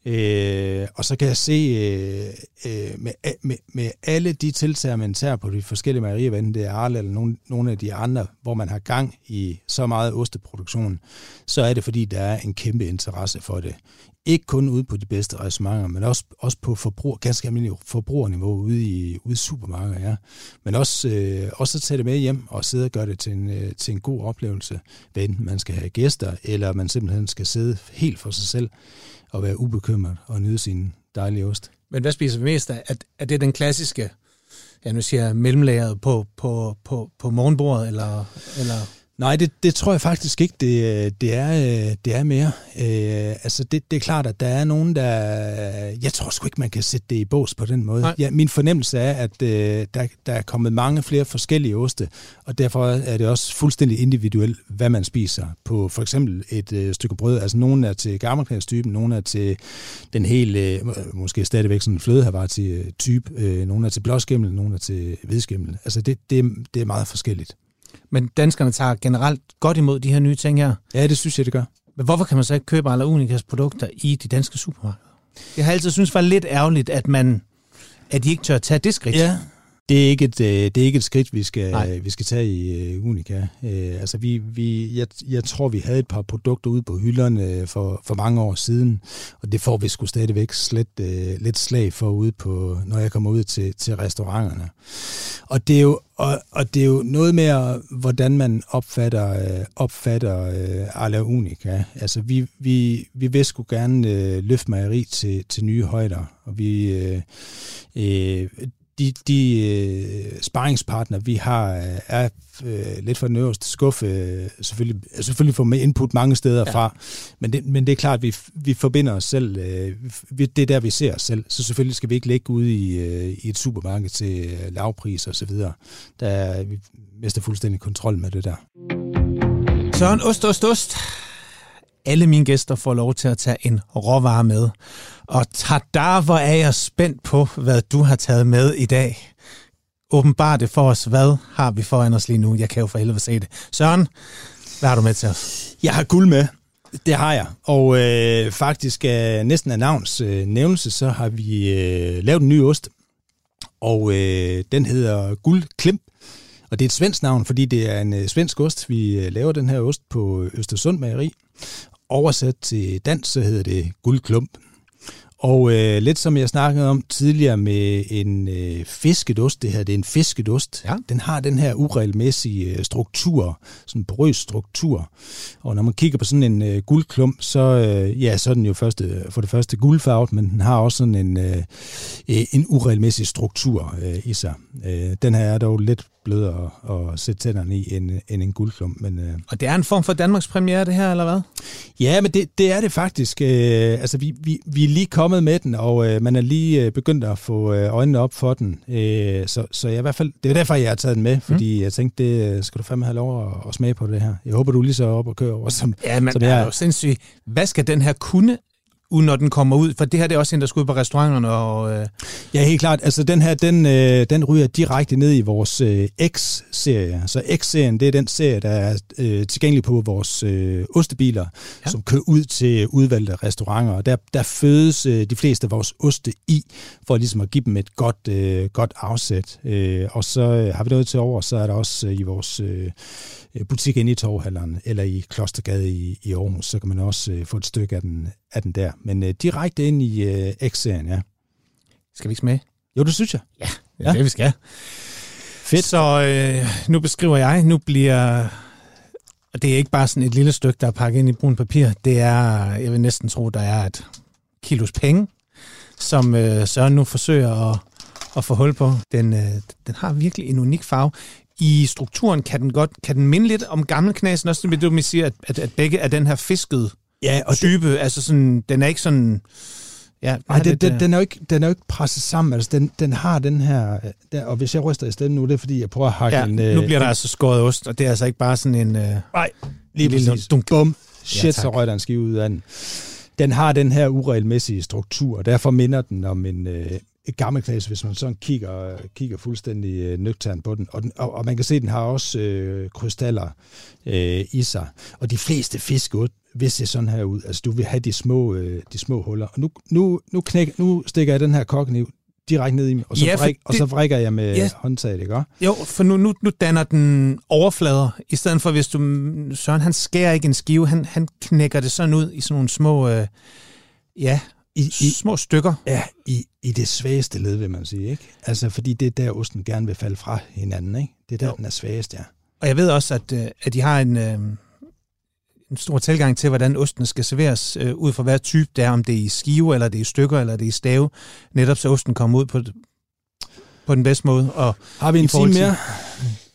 Øh, og så kan jeg se øh, øh, med, med, med alle de tiltag, man tager på de forskellige mejerier, hvad det er Arle eller nogle, nogle af de andre, hvor man har gang i så meget osteproduktion, så er det fordi, der er en kæmpe interesse for det. Ikke kun ude på de bedste arrangementer, men også, også på forbrug, ganske almindeligt forbrugerniveau ude i, ude i supermarkeder, ja. Men også, øh, også at tage det med hjem og sidde og gøre det til en, øh, til en god oplevelse, hvad enten man skal have gæster, eller man simpelthen skal sidde helt for sig selv og være ubekymret og nyde sin dejlige ost. Men hvad spiser vi mest af? Er, er det den klassiske, ja nu siger jeg, mellemlageret på, på, på, på morgenbordet, eller, eller Nej, det, det tror jeg faktisk ikke, det, det, er, det er mere. Øh, altså, det, det er klart, at der er nogen, der... Jeg tror sgu ikke, man kan sætte det i bås på den måde. Ja, min fornemmelse er, at øh, der, der er kommet mange flere forskellige oste, og derfor er det også fuldstændig individuelt, hvad man spiser på for eksempel et øh, stykke brød. Altså, nogen er til gammelknæstypen, nogen er til den helt, øh, måske stadigvæk sådan en flødehavarti-type, øh, nogen er til blåskimmel, nogen er til hvidskimmel. Altså, det, det, det er meget forskelligt. Men danskerne tager generelt godt imod de her nye ting her. Ja, det synes jeg, det gør. Men hvorfor kan man så ikke købe alle Unicas produkter i de danske supermarkeder? Jeg har altid synes var lidt ærgerligt, at man at de ikke tør tage det skridt. Ja, det er ikke et, øh, det er ikke et skridt, vi skal, vi skal tage i uh, Unica. Altså vi, vi, jeg, jeg tror, vi havde et par produkter ude på hylderne for, for mange år siden, og det får vi sgu stadigvæk slet, lidt slag for ude på, når jeg kommer ud til, til restauranterne. Og det er jo, og, og det er jo noget med, hvordan man opfatter, uh, opfatter uh, Arla Unica. Altså vi, vi, vi vil sgu gerne uh, løfte mejeri til, til nye højder, og vi... Uh, uh, de, de øh, sparringspartner, vi har, øh, er øh, lidt for den øverste skuffe, øh, selvfølgelig, selvfølgelig får med input mange steder ja. fra, men det, men det er klart, at vi, vi forbinder os selv, øh, vi, det er der, vi ser os selv, så selvfølgelig skal vi ikke ligge ude i, øh, i et supermarked til øh, lavpris og så videre. Der vi mister fuldstændig kontrol med det der. Søren, ost, ost, ost. alle mine gæster får lov til at tage en råvare med. Og tada, hvor er jeg spændt på, hvad du har taget med i dag. Åbenbart det for os. Hvad har vi foran os lige nu? Jeg kan jo for helvede se det. Søren, hvad har du med til os? Jeg har guld med. Det har jeg. Og øh, faktisk er næsten af navns øh, nævnelse, så har vi øh, lavet en ny ost. Og øh, den hedder Guldklimp. Og det er et svensk navn, fordi det er en øh, svensk ost. Vi øh, laver den her ost på Østersund Mageri. Oversat til dansk, så hedder det Guldklump. Og øh, lidt som jeg snakkede om tidligere med en øh, fiskedost, det her det er en fiskedost, ja. den har den her uregelmæssige øh, struktur, sådan en porøs struktur. Og når man kigger på sådan en øh, guldklump, så, øh, ja, så er den jo første, for det første guldfarvet, men den har også sådan en, øh, en uregelmæssig struktur øh, i sig. Øh, den her er dog lidt blødere at sætte tænderne i end, end en guldklump. Men, øh. Og det er en form for Danmarks premiere, det her, eller hvad? Ja, men det, det er det faktisk. Øh, altså, vi, vi, vi er lige kommet med den, og øh, man er lige øh, begyndt at få øh, øjnene op for den. Øh, så, så jeg i hvert fald, det er derfor, jeg har taget den med, fordi mm. jeg tænkte, det øh, skal du fandme have lov at, at smage på det her. Jeg håber, du lige så op og kører over, som, ja, men som jeg er. jo sindssygt. Hvad skal den her kunne uden når den kommer ud? For det her det er også en, der skal ud på restauranterne. Og, øh... Ja, helt klart. Altså den her, den, øh, den ryger direkte ned i vores øh, X-serie. Så X-serien, det er den serie, der er øh, tilgængelig på vores øh, ostebiler, ja. som kører ud til udvalgte restauranter. Og der, der fødes øh, de fleste af vores oste i, for ligesom at give dem et godt, øh, godt afsæt. Øh, og så øh, har vi noget til over, så er der også øh, i vores... Øh, butik inde i Torvhalleren eller i Klostergade i, i Aarhus, så kan man også øh, få et stykke af den, af den der. Men øh, direkte ind i øh, X-serien, ja. Skal vi ikke smage? Jo, det synes jeg. Ja, det er ja. det, vi skal. Fedt. Så øh, nu beskriver jeg, nu bliver... Og det er ikke bare sådan et lille stykke, der er pakket ind i brun papir. Det er, jeg vil næsten tro, der er et kilos penge, som øh, Søren nu forsøger at, at få hul på. Den, øh, den har virkelig en unik farve i strukturen kan den godt kan den minde lidt om gammelknasen også, det du siger, at, at, at begge er den her fiskede ja, og type, det, altså sådan, den er ikke sådan... Ja, Nej, den, den, den, er jo ikke, den er jo ikke presset sammen. Altså, den, den har den her... Der, og hvis jeg ryster i stedet nu, det er fordi, jeg prøver at hakke ja, en... nu bliver der en, altså skåret ost, og det er altså ikke bare sådan en... Øh, Nej, lige præcis. Dunk. Bum. Shit, ja, så røg der en skive ud af den. Den har den her uregelmæssige struktur, og derfor minder den om en, øh, et gammelknæs, hvis man sådan kigger, kigger fuldstændig øh, nøgtern på den. Og, den og, og man kan se, at den har også øh, krystaller øh, i sig. Og de fleste fisk vil se sådan her ud. Altså, du vil have de små, øh, de små huller. Og nu, nu, nu, knæk, nu stikker jeg den her kokkeniv direkte ned i mig, og så, ja, vrik, det, og så vrikker jeg med ja, håndtaget, ikke? Jo, for nu, nu, nu danner den overflader, i stedet for hvis du... Søren, han skærer ikke en skive, han, han knækker det sådan ud i sådan nogle små... Øh, ja, i, i, små stykker. Ja, i, i det svageste led, vil man sige. Ikke? Altså, fordi det er der, osten gerne vil falde fra hinanden. Ikke? Det er der, jo. den er svagest, ja. Og jeg ved også, at, øh, at de har en, øh, en stor tilgang til, hvordan osten skal serveres, øh, ud fra hver type det er, om det er i skive, eller det er i stykker, eller det er i stave, netop så osten kommer ud på, på den bedste måde. Og har vi en time mere?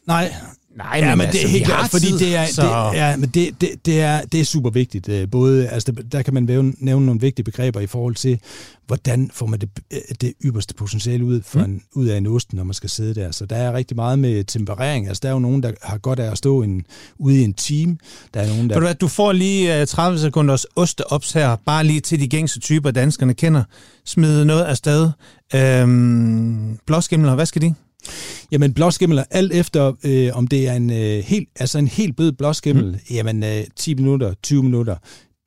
Nej, Nej, men, ja, men altså, det er helt klart, fordi det er, så... det, ja, men det, det, det, er, det er super vigtigt. Øh, både, altså, der, kan man nævne, nævne nogle vigtige begreber i forhold til, hvordan får man det, øh, det ypperste potentiale ud, for mm. en, ud af en ost, når man skal sidde der. Så der er rigtig meget med temperering. Altså, der er jo nogen, der har godt af at stå en, ude i en team. Der er nogen, der... Du, du får lige 30 øh, sekunders osteops her, bare lige til de gængse typer, danskerne kender. Smide noget afsted. Øhm, blåskimmel, hvad skal de? Jamen blåskimmel, alt efter øh, om det er en øh, helt, altså en helt blød blåskimmel, mm. jamen øh, 10 minutter, 20 minutter,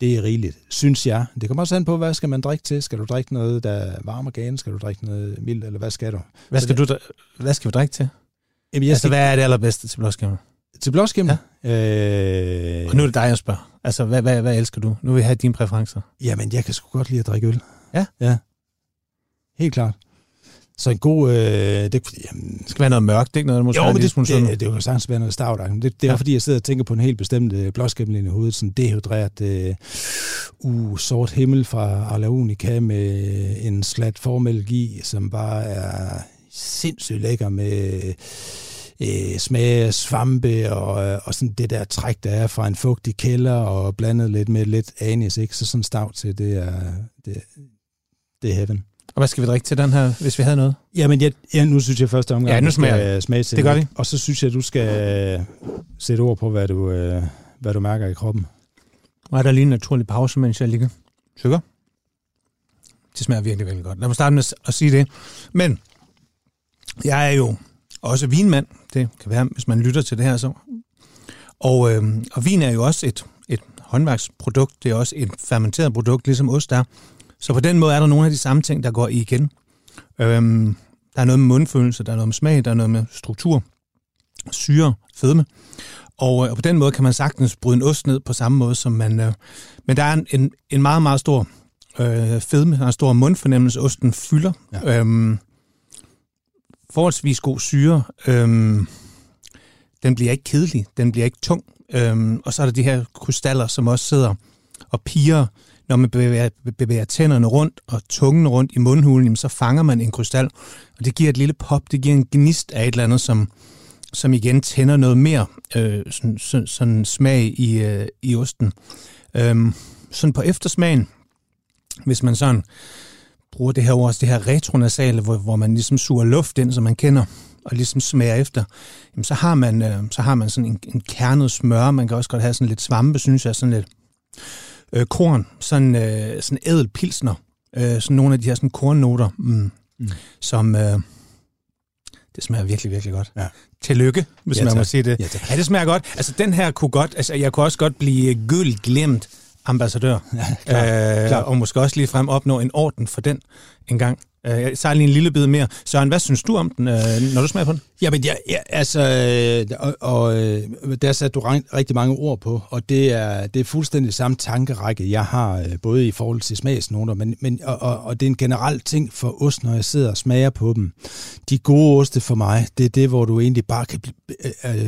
det er rigeligt, synes jeg. Det kommer også an på, hvad skal man drikke til? Skal du drikke noget, der er varm og gan? Skal du drikke noget mildt, eller hvad skal du? Hvad skal, du, hvad skal vi drikke til? Jamen, jeg altså, skal... hvad er det allerbedste til blåskimmel? Til blåskimmel? Ja. Øh... Og nu er det dig, jeg spørger. Altså, hvad, hvad, hvad elsker du? Nu vil jeg have dine præferencer. Jamen, jeg kan sgu godt lide at drikke øl. Ja? Ja. Helt klart. Så en god... Øh, det, jamen, det skal være noget mørkt, ikke noget, måske jo, men det, det, det, det, jo sagtens være noget stavt. Det, det er ja. fordi, jeg sidder og tænker på en helt bestemt øh, blåskimmel i hovedet, sådan dehydreret øh, uh, sort himmel fra Arla Unica med en slat formælk i, som bare er sindssygt lækker med øh, smag af svampe og, øh, og sådan det der træk, der er fra en fugtig kælder og blandet lidt med lidt anis, ikke? Så sådan stavt til, det er, det, det er heaven. Og hvad skal vi drikke til den her, hvis vi havde noget? Jamen, jeg, ja, nu synes jeg første omgang, ja, nu smager skal smage til Det gør vi. Og så synes jeg, at du skal sætte ord på, hvad du, øh, hvad du mærker i kroppen. Nu er der lige en naturlig pause, mens jeg ligger tykker. Det smager virkelig, virkelig godt. Lad mig starte med at sige det. Men jeg er jo også vinmand. Det kan være, hvis man lytter til det her så. Og, øh, og vin er jo også et, et håndværksprodukt. Det er også et fermenteret produkt, ligesom ost er. Så på den måde er der nogle af de samme ting, der går igen. Øhm, der er noget med mundfølelse, der er noget med smag, der er noget med struktur, syre, fedme. Og, øh, og på den måde kan man sagtens bryde en ost ned på samme måde, som man... Øh, men der er en, en, en meget, meget stor øh, fedme, der er en stor mundfornemmelse, osten fylder. Ja. Øhm, forholdsvis god syre. Øhm, den bliver ikke kedelig, den bliver ikke tung. Øhm, og så er der de her krystaller, som også sidder og piger når man bevæger, bevæger tænderne rundt og tungen rundt i mundhulen, jamen, så fanger man en krystal, og det giver et lille pop, det giver en gnist af et eller andet, som, som igen tænder noget mere øh, sådan, sådan, sådan smag i, øh, i osten. Øhm, sådan på eftersmagen, hvis man sådan bruger det her ord, altså det her retronasale, hvor, hvor man ligesom suger luft ind, som man kender, og ligesom smager efter, jamen så har man, øh, så har man sådan en, en kernet smør. Man kan også godt have sådan lidt svampe, synes jeg, sådan lidt øh, korn, sådan, øh, sådan ædel pilsner, øh, sådan nogle af de her sådan kornnoter, mm, mm. som... Øh, det smager virkelig, virkelig godt. Ja. Tillykke, hvis ja, man må sige det. Ja, ja, det smager godt. Altså, den her kunne godt... Altså, jeg kunne også godt blive gyld glemt ambassadør. Ja, klar, øh, klar. Og måske også lige frem opnå en orden for den en gang. Øh, jeg tager lige en lille bid mere. Søren, hvad synes du om den, øh, når du smager på den? Jamen, ja, ja, altså, øh, og, og øh, der satte du rigtig mange ord på, og det er, det er fuldstændig samme tankerække, jeg har, øh, både i forhold til smagsnoter, men, men, og, og, og det er en generel ting for ost, når jeg sidder og smager på dem. De gode oste for mig, det er det, hvor du egentlig bare kan øh,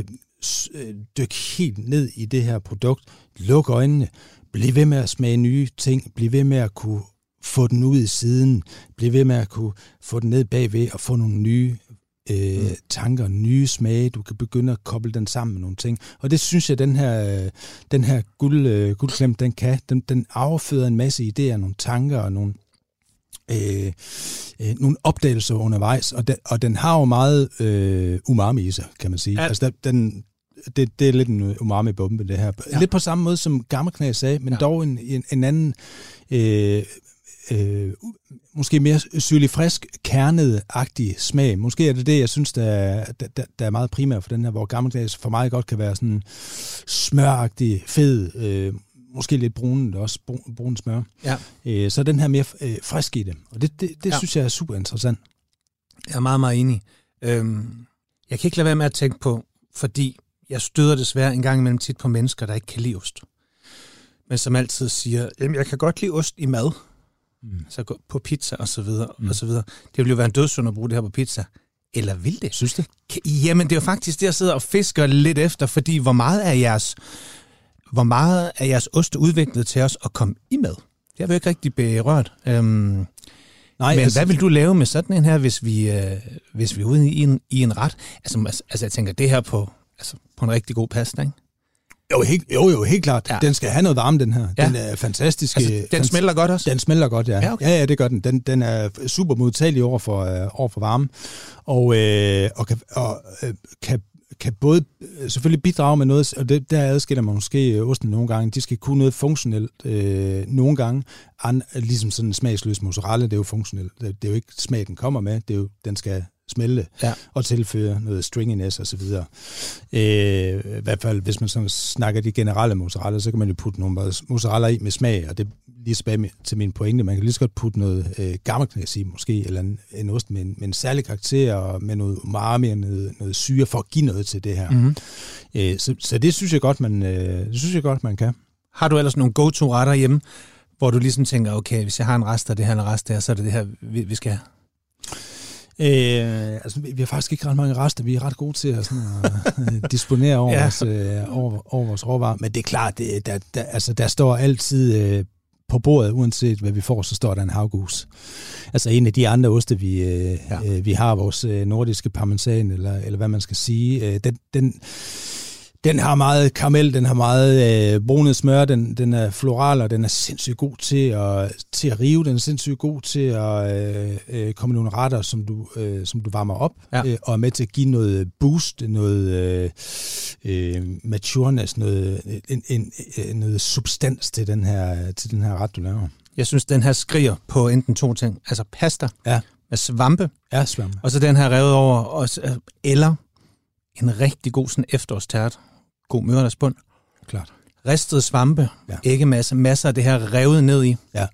øh, dykke helt ned i det her produkt, luk øjnene, bliv ved med at smage nye ting, bliv ved med at kunne få den ud i siden, blive ved med at kunne få den ned bagved og få nogle nye øh, mm. tanker, nye smage. Du kan begynde at koble den sammen med nogle ting. Og det synes jeg, den her, den her guld, øh, guldklem, den kan. Den, den afføder en masse idéer, nogle tanker og nogle, øh, øh, nogle opdagelser undervejs. Og den, og den har jo meget øh, umami i sig, kan man sige. Ja. Altså, den, det, det er lidt en umami-bombe, det her. Ja. Lidt på samme måde, som Gammelknæs sagde, men ja. dog en, en, en anden øh, øh, måske mere syrlig frisk, kernet-agtig smag. Måske er det det, jeg synes, der er, der, der er meget primært for den her, hvor gammeldags for mig godt kan være sådan smøragtig, fed, øh, måske lidt brun, også brun, brun smør. Ja. Øh, så den her mere øh, frisk i det. Og det, det, det ja. synes jeg er super interessant. Jeg er meget, meget enig. Øhm, jeg kan ikke lade være med at tænke på, fordi jeg støder desværre en gang imellem tit på mennesker, der ikke kan lide ost. Men som altid siger, jamen jeg kan godt lide ost i mad, mm. så på pizza og så videre, mm. og så videre. Det ville jo være en dødsund at bruge det her på pizza. Eller vil det? Synes det? Jamen, det er jo faktisk det, jeg sidder og fisker lidt efter, fordi hvor meget er jeres, hvor meget er jeres ost udviklet til os at komme i med? Det har vi jo ikke rigtig berørt. Øhm, Nej, men altså, hvad vil du lave med sådan en her, hvis vi, øh, hvis vi er ude i en, i en ret? Altså, altså, jeg tænker, det her på, altså, på en rigtig god pasta, ikke? Jo, helt, jo, jo, helt klart. Ja. Den skal have noget varme, den her. Ja. Den er fantastisk. Altså, den smelter godt også? Den smelter godt, ja. Ja, okay. ja, ja det gør den. Den, den er super modtagelig over for, uh, over for varme, og, øh, og, kan, og øh, kan kan både øh, selvfølgelig bidrage med noget, og det, der adskiller man måske øh, osten nogle gange, de skal kunne noget funktionelt øh, nogle gange, an, ligesom sådan en smagsløs mozzarella, det er jo funktionelt. Det, det er jo ikke smag, den kommer med, det er jo, den skal smelte ja. og tilføre noget stringiness og så videre. Øh, I hvert fald, hvis man sådan snakker de generelle mozzarella, så kan man jo putte nogle mozzarella i med smag, og det lige tilbage til min pointe. Man kan lige så godt putte noget øh, gammelknæs i, måske, eller en, en ost med en, med en særlig karakter, og med noget umami og noget, noget syre, for at give noget til det her. Mm-hmm. Øh, så, så det synes jeg godt, man, øh, det synes jeg godt, man kan. Har du ellers nogle go-to-retter hjemme, hvor du ligesom tænker, okay, hvis jeg har en rest af det her, en rest der, så er det det her, vi, vi skal have? Øh, altså, vi har faktisk ikke ret mange rester. Vi er ret gode til at, sådan, at øh, disponere over, ja. vores, øh, over, over vores råvarer. Men det er klart, det, der, der, altså, der står altid øh, på bordet, uanset hvad vi får, så står der en havgus. Altså en af de andre oste, vi, øh, ja. øh, vi har, vores øh, nordiske parmesan, eller, eller hvad man skal sige, øh, den, den, Den har meget karamel, den har meget øh, brunet smør, den, den er floral, og den er sindssygt god til at, til at rive, den er sindssygt god til at øh, øh, komme nogle retter, som du, øh, som du varmer op, ja. øh, og er med til at give noget boost, noget øh, øh, matureness, noget, en, en, en, noget substans til den, her, til den her ret, du laver. Jeg synes, den her skriger på enten to ting. Altså pasta ja. med svampe, ja, svampe, og så den her revet over, og, eller en rigtig god sådan efterårstært, god mørdagsbund. Klart. Ristet svampe, ja. ikke masse, masser af det her revet ned i. Ja.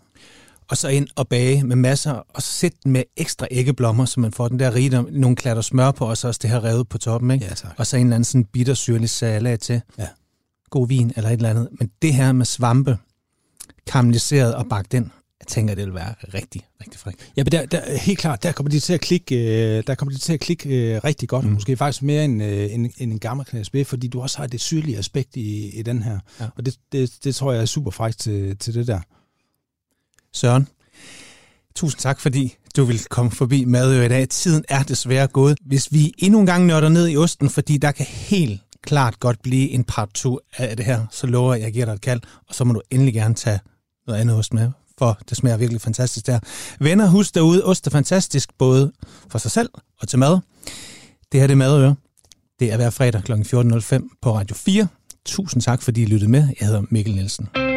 Og så ind og bage med masser, og så sæt med ekstra æggeblommer, så man får den der rigdom, nogle klatter smør på, og så også det her revet på toppen, ikke? Ja, tak. Og så en eller anden sådan bittersyrlig salat til. Ja. God vin eller et eller andet. Men det her med svampe, karamelliseret og bagt ind, jeg tænker, det vil være rigtig, rigtig frik. Ja, men der, der, helt klart, der kommer de til at klikke, øh, der kommer de til at klikke øh, rigtig godt, mm. måske faktisk mere end, øh, end, end en gammel knæsbæ, fordi du også har det syrlige aspekt i, i den her. Ja. Og det, det, det tror jeg er super frækt til, til det der. Søren, tusind tak, fordi du vil komme forbi Madø i dag. Tiden er desværre gået. Hvis vi endnu en gang nørder ned i osten, fordi der kan helt klart godt blive en part 2 af det her, så lover jeg, at jeg giver dig et kald, og så må du endelig gerne tage noget andet ost med, for det smager virkelig fantastisk der. Venner, husk derude, ost er fantastisk, både for sig selv og til mad. Det her det er Madøre. Det er hver fredag kl. 14.05 på Radio 4. Tusind tak, fordi I lyttede med. Jeg hedder Mikkel Nielsen.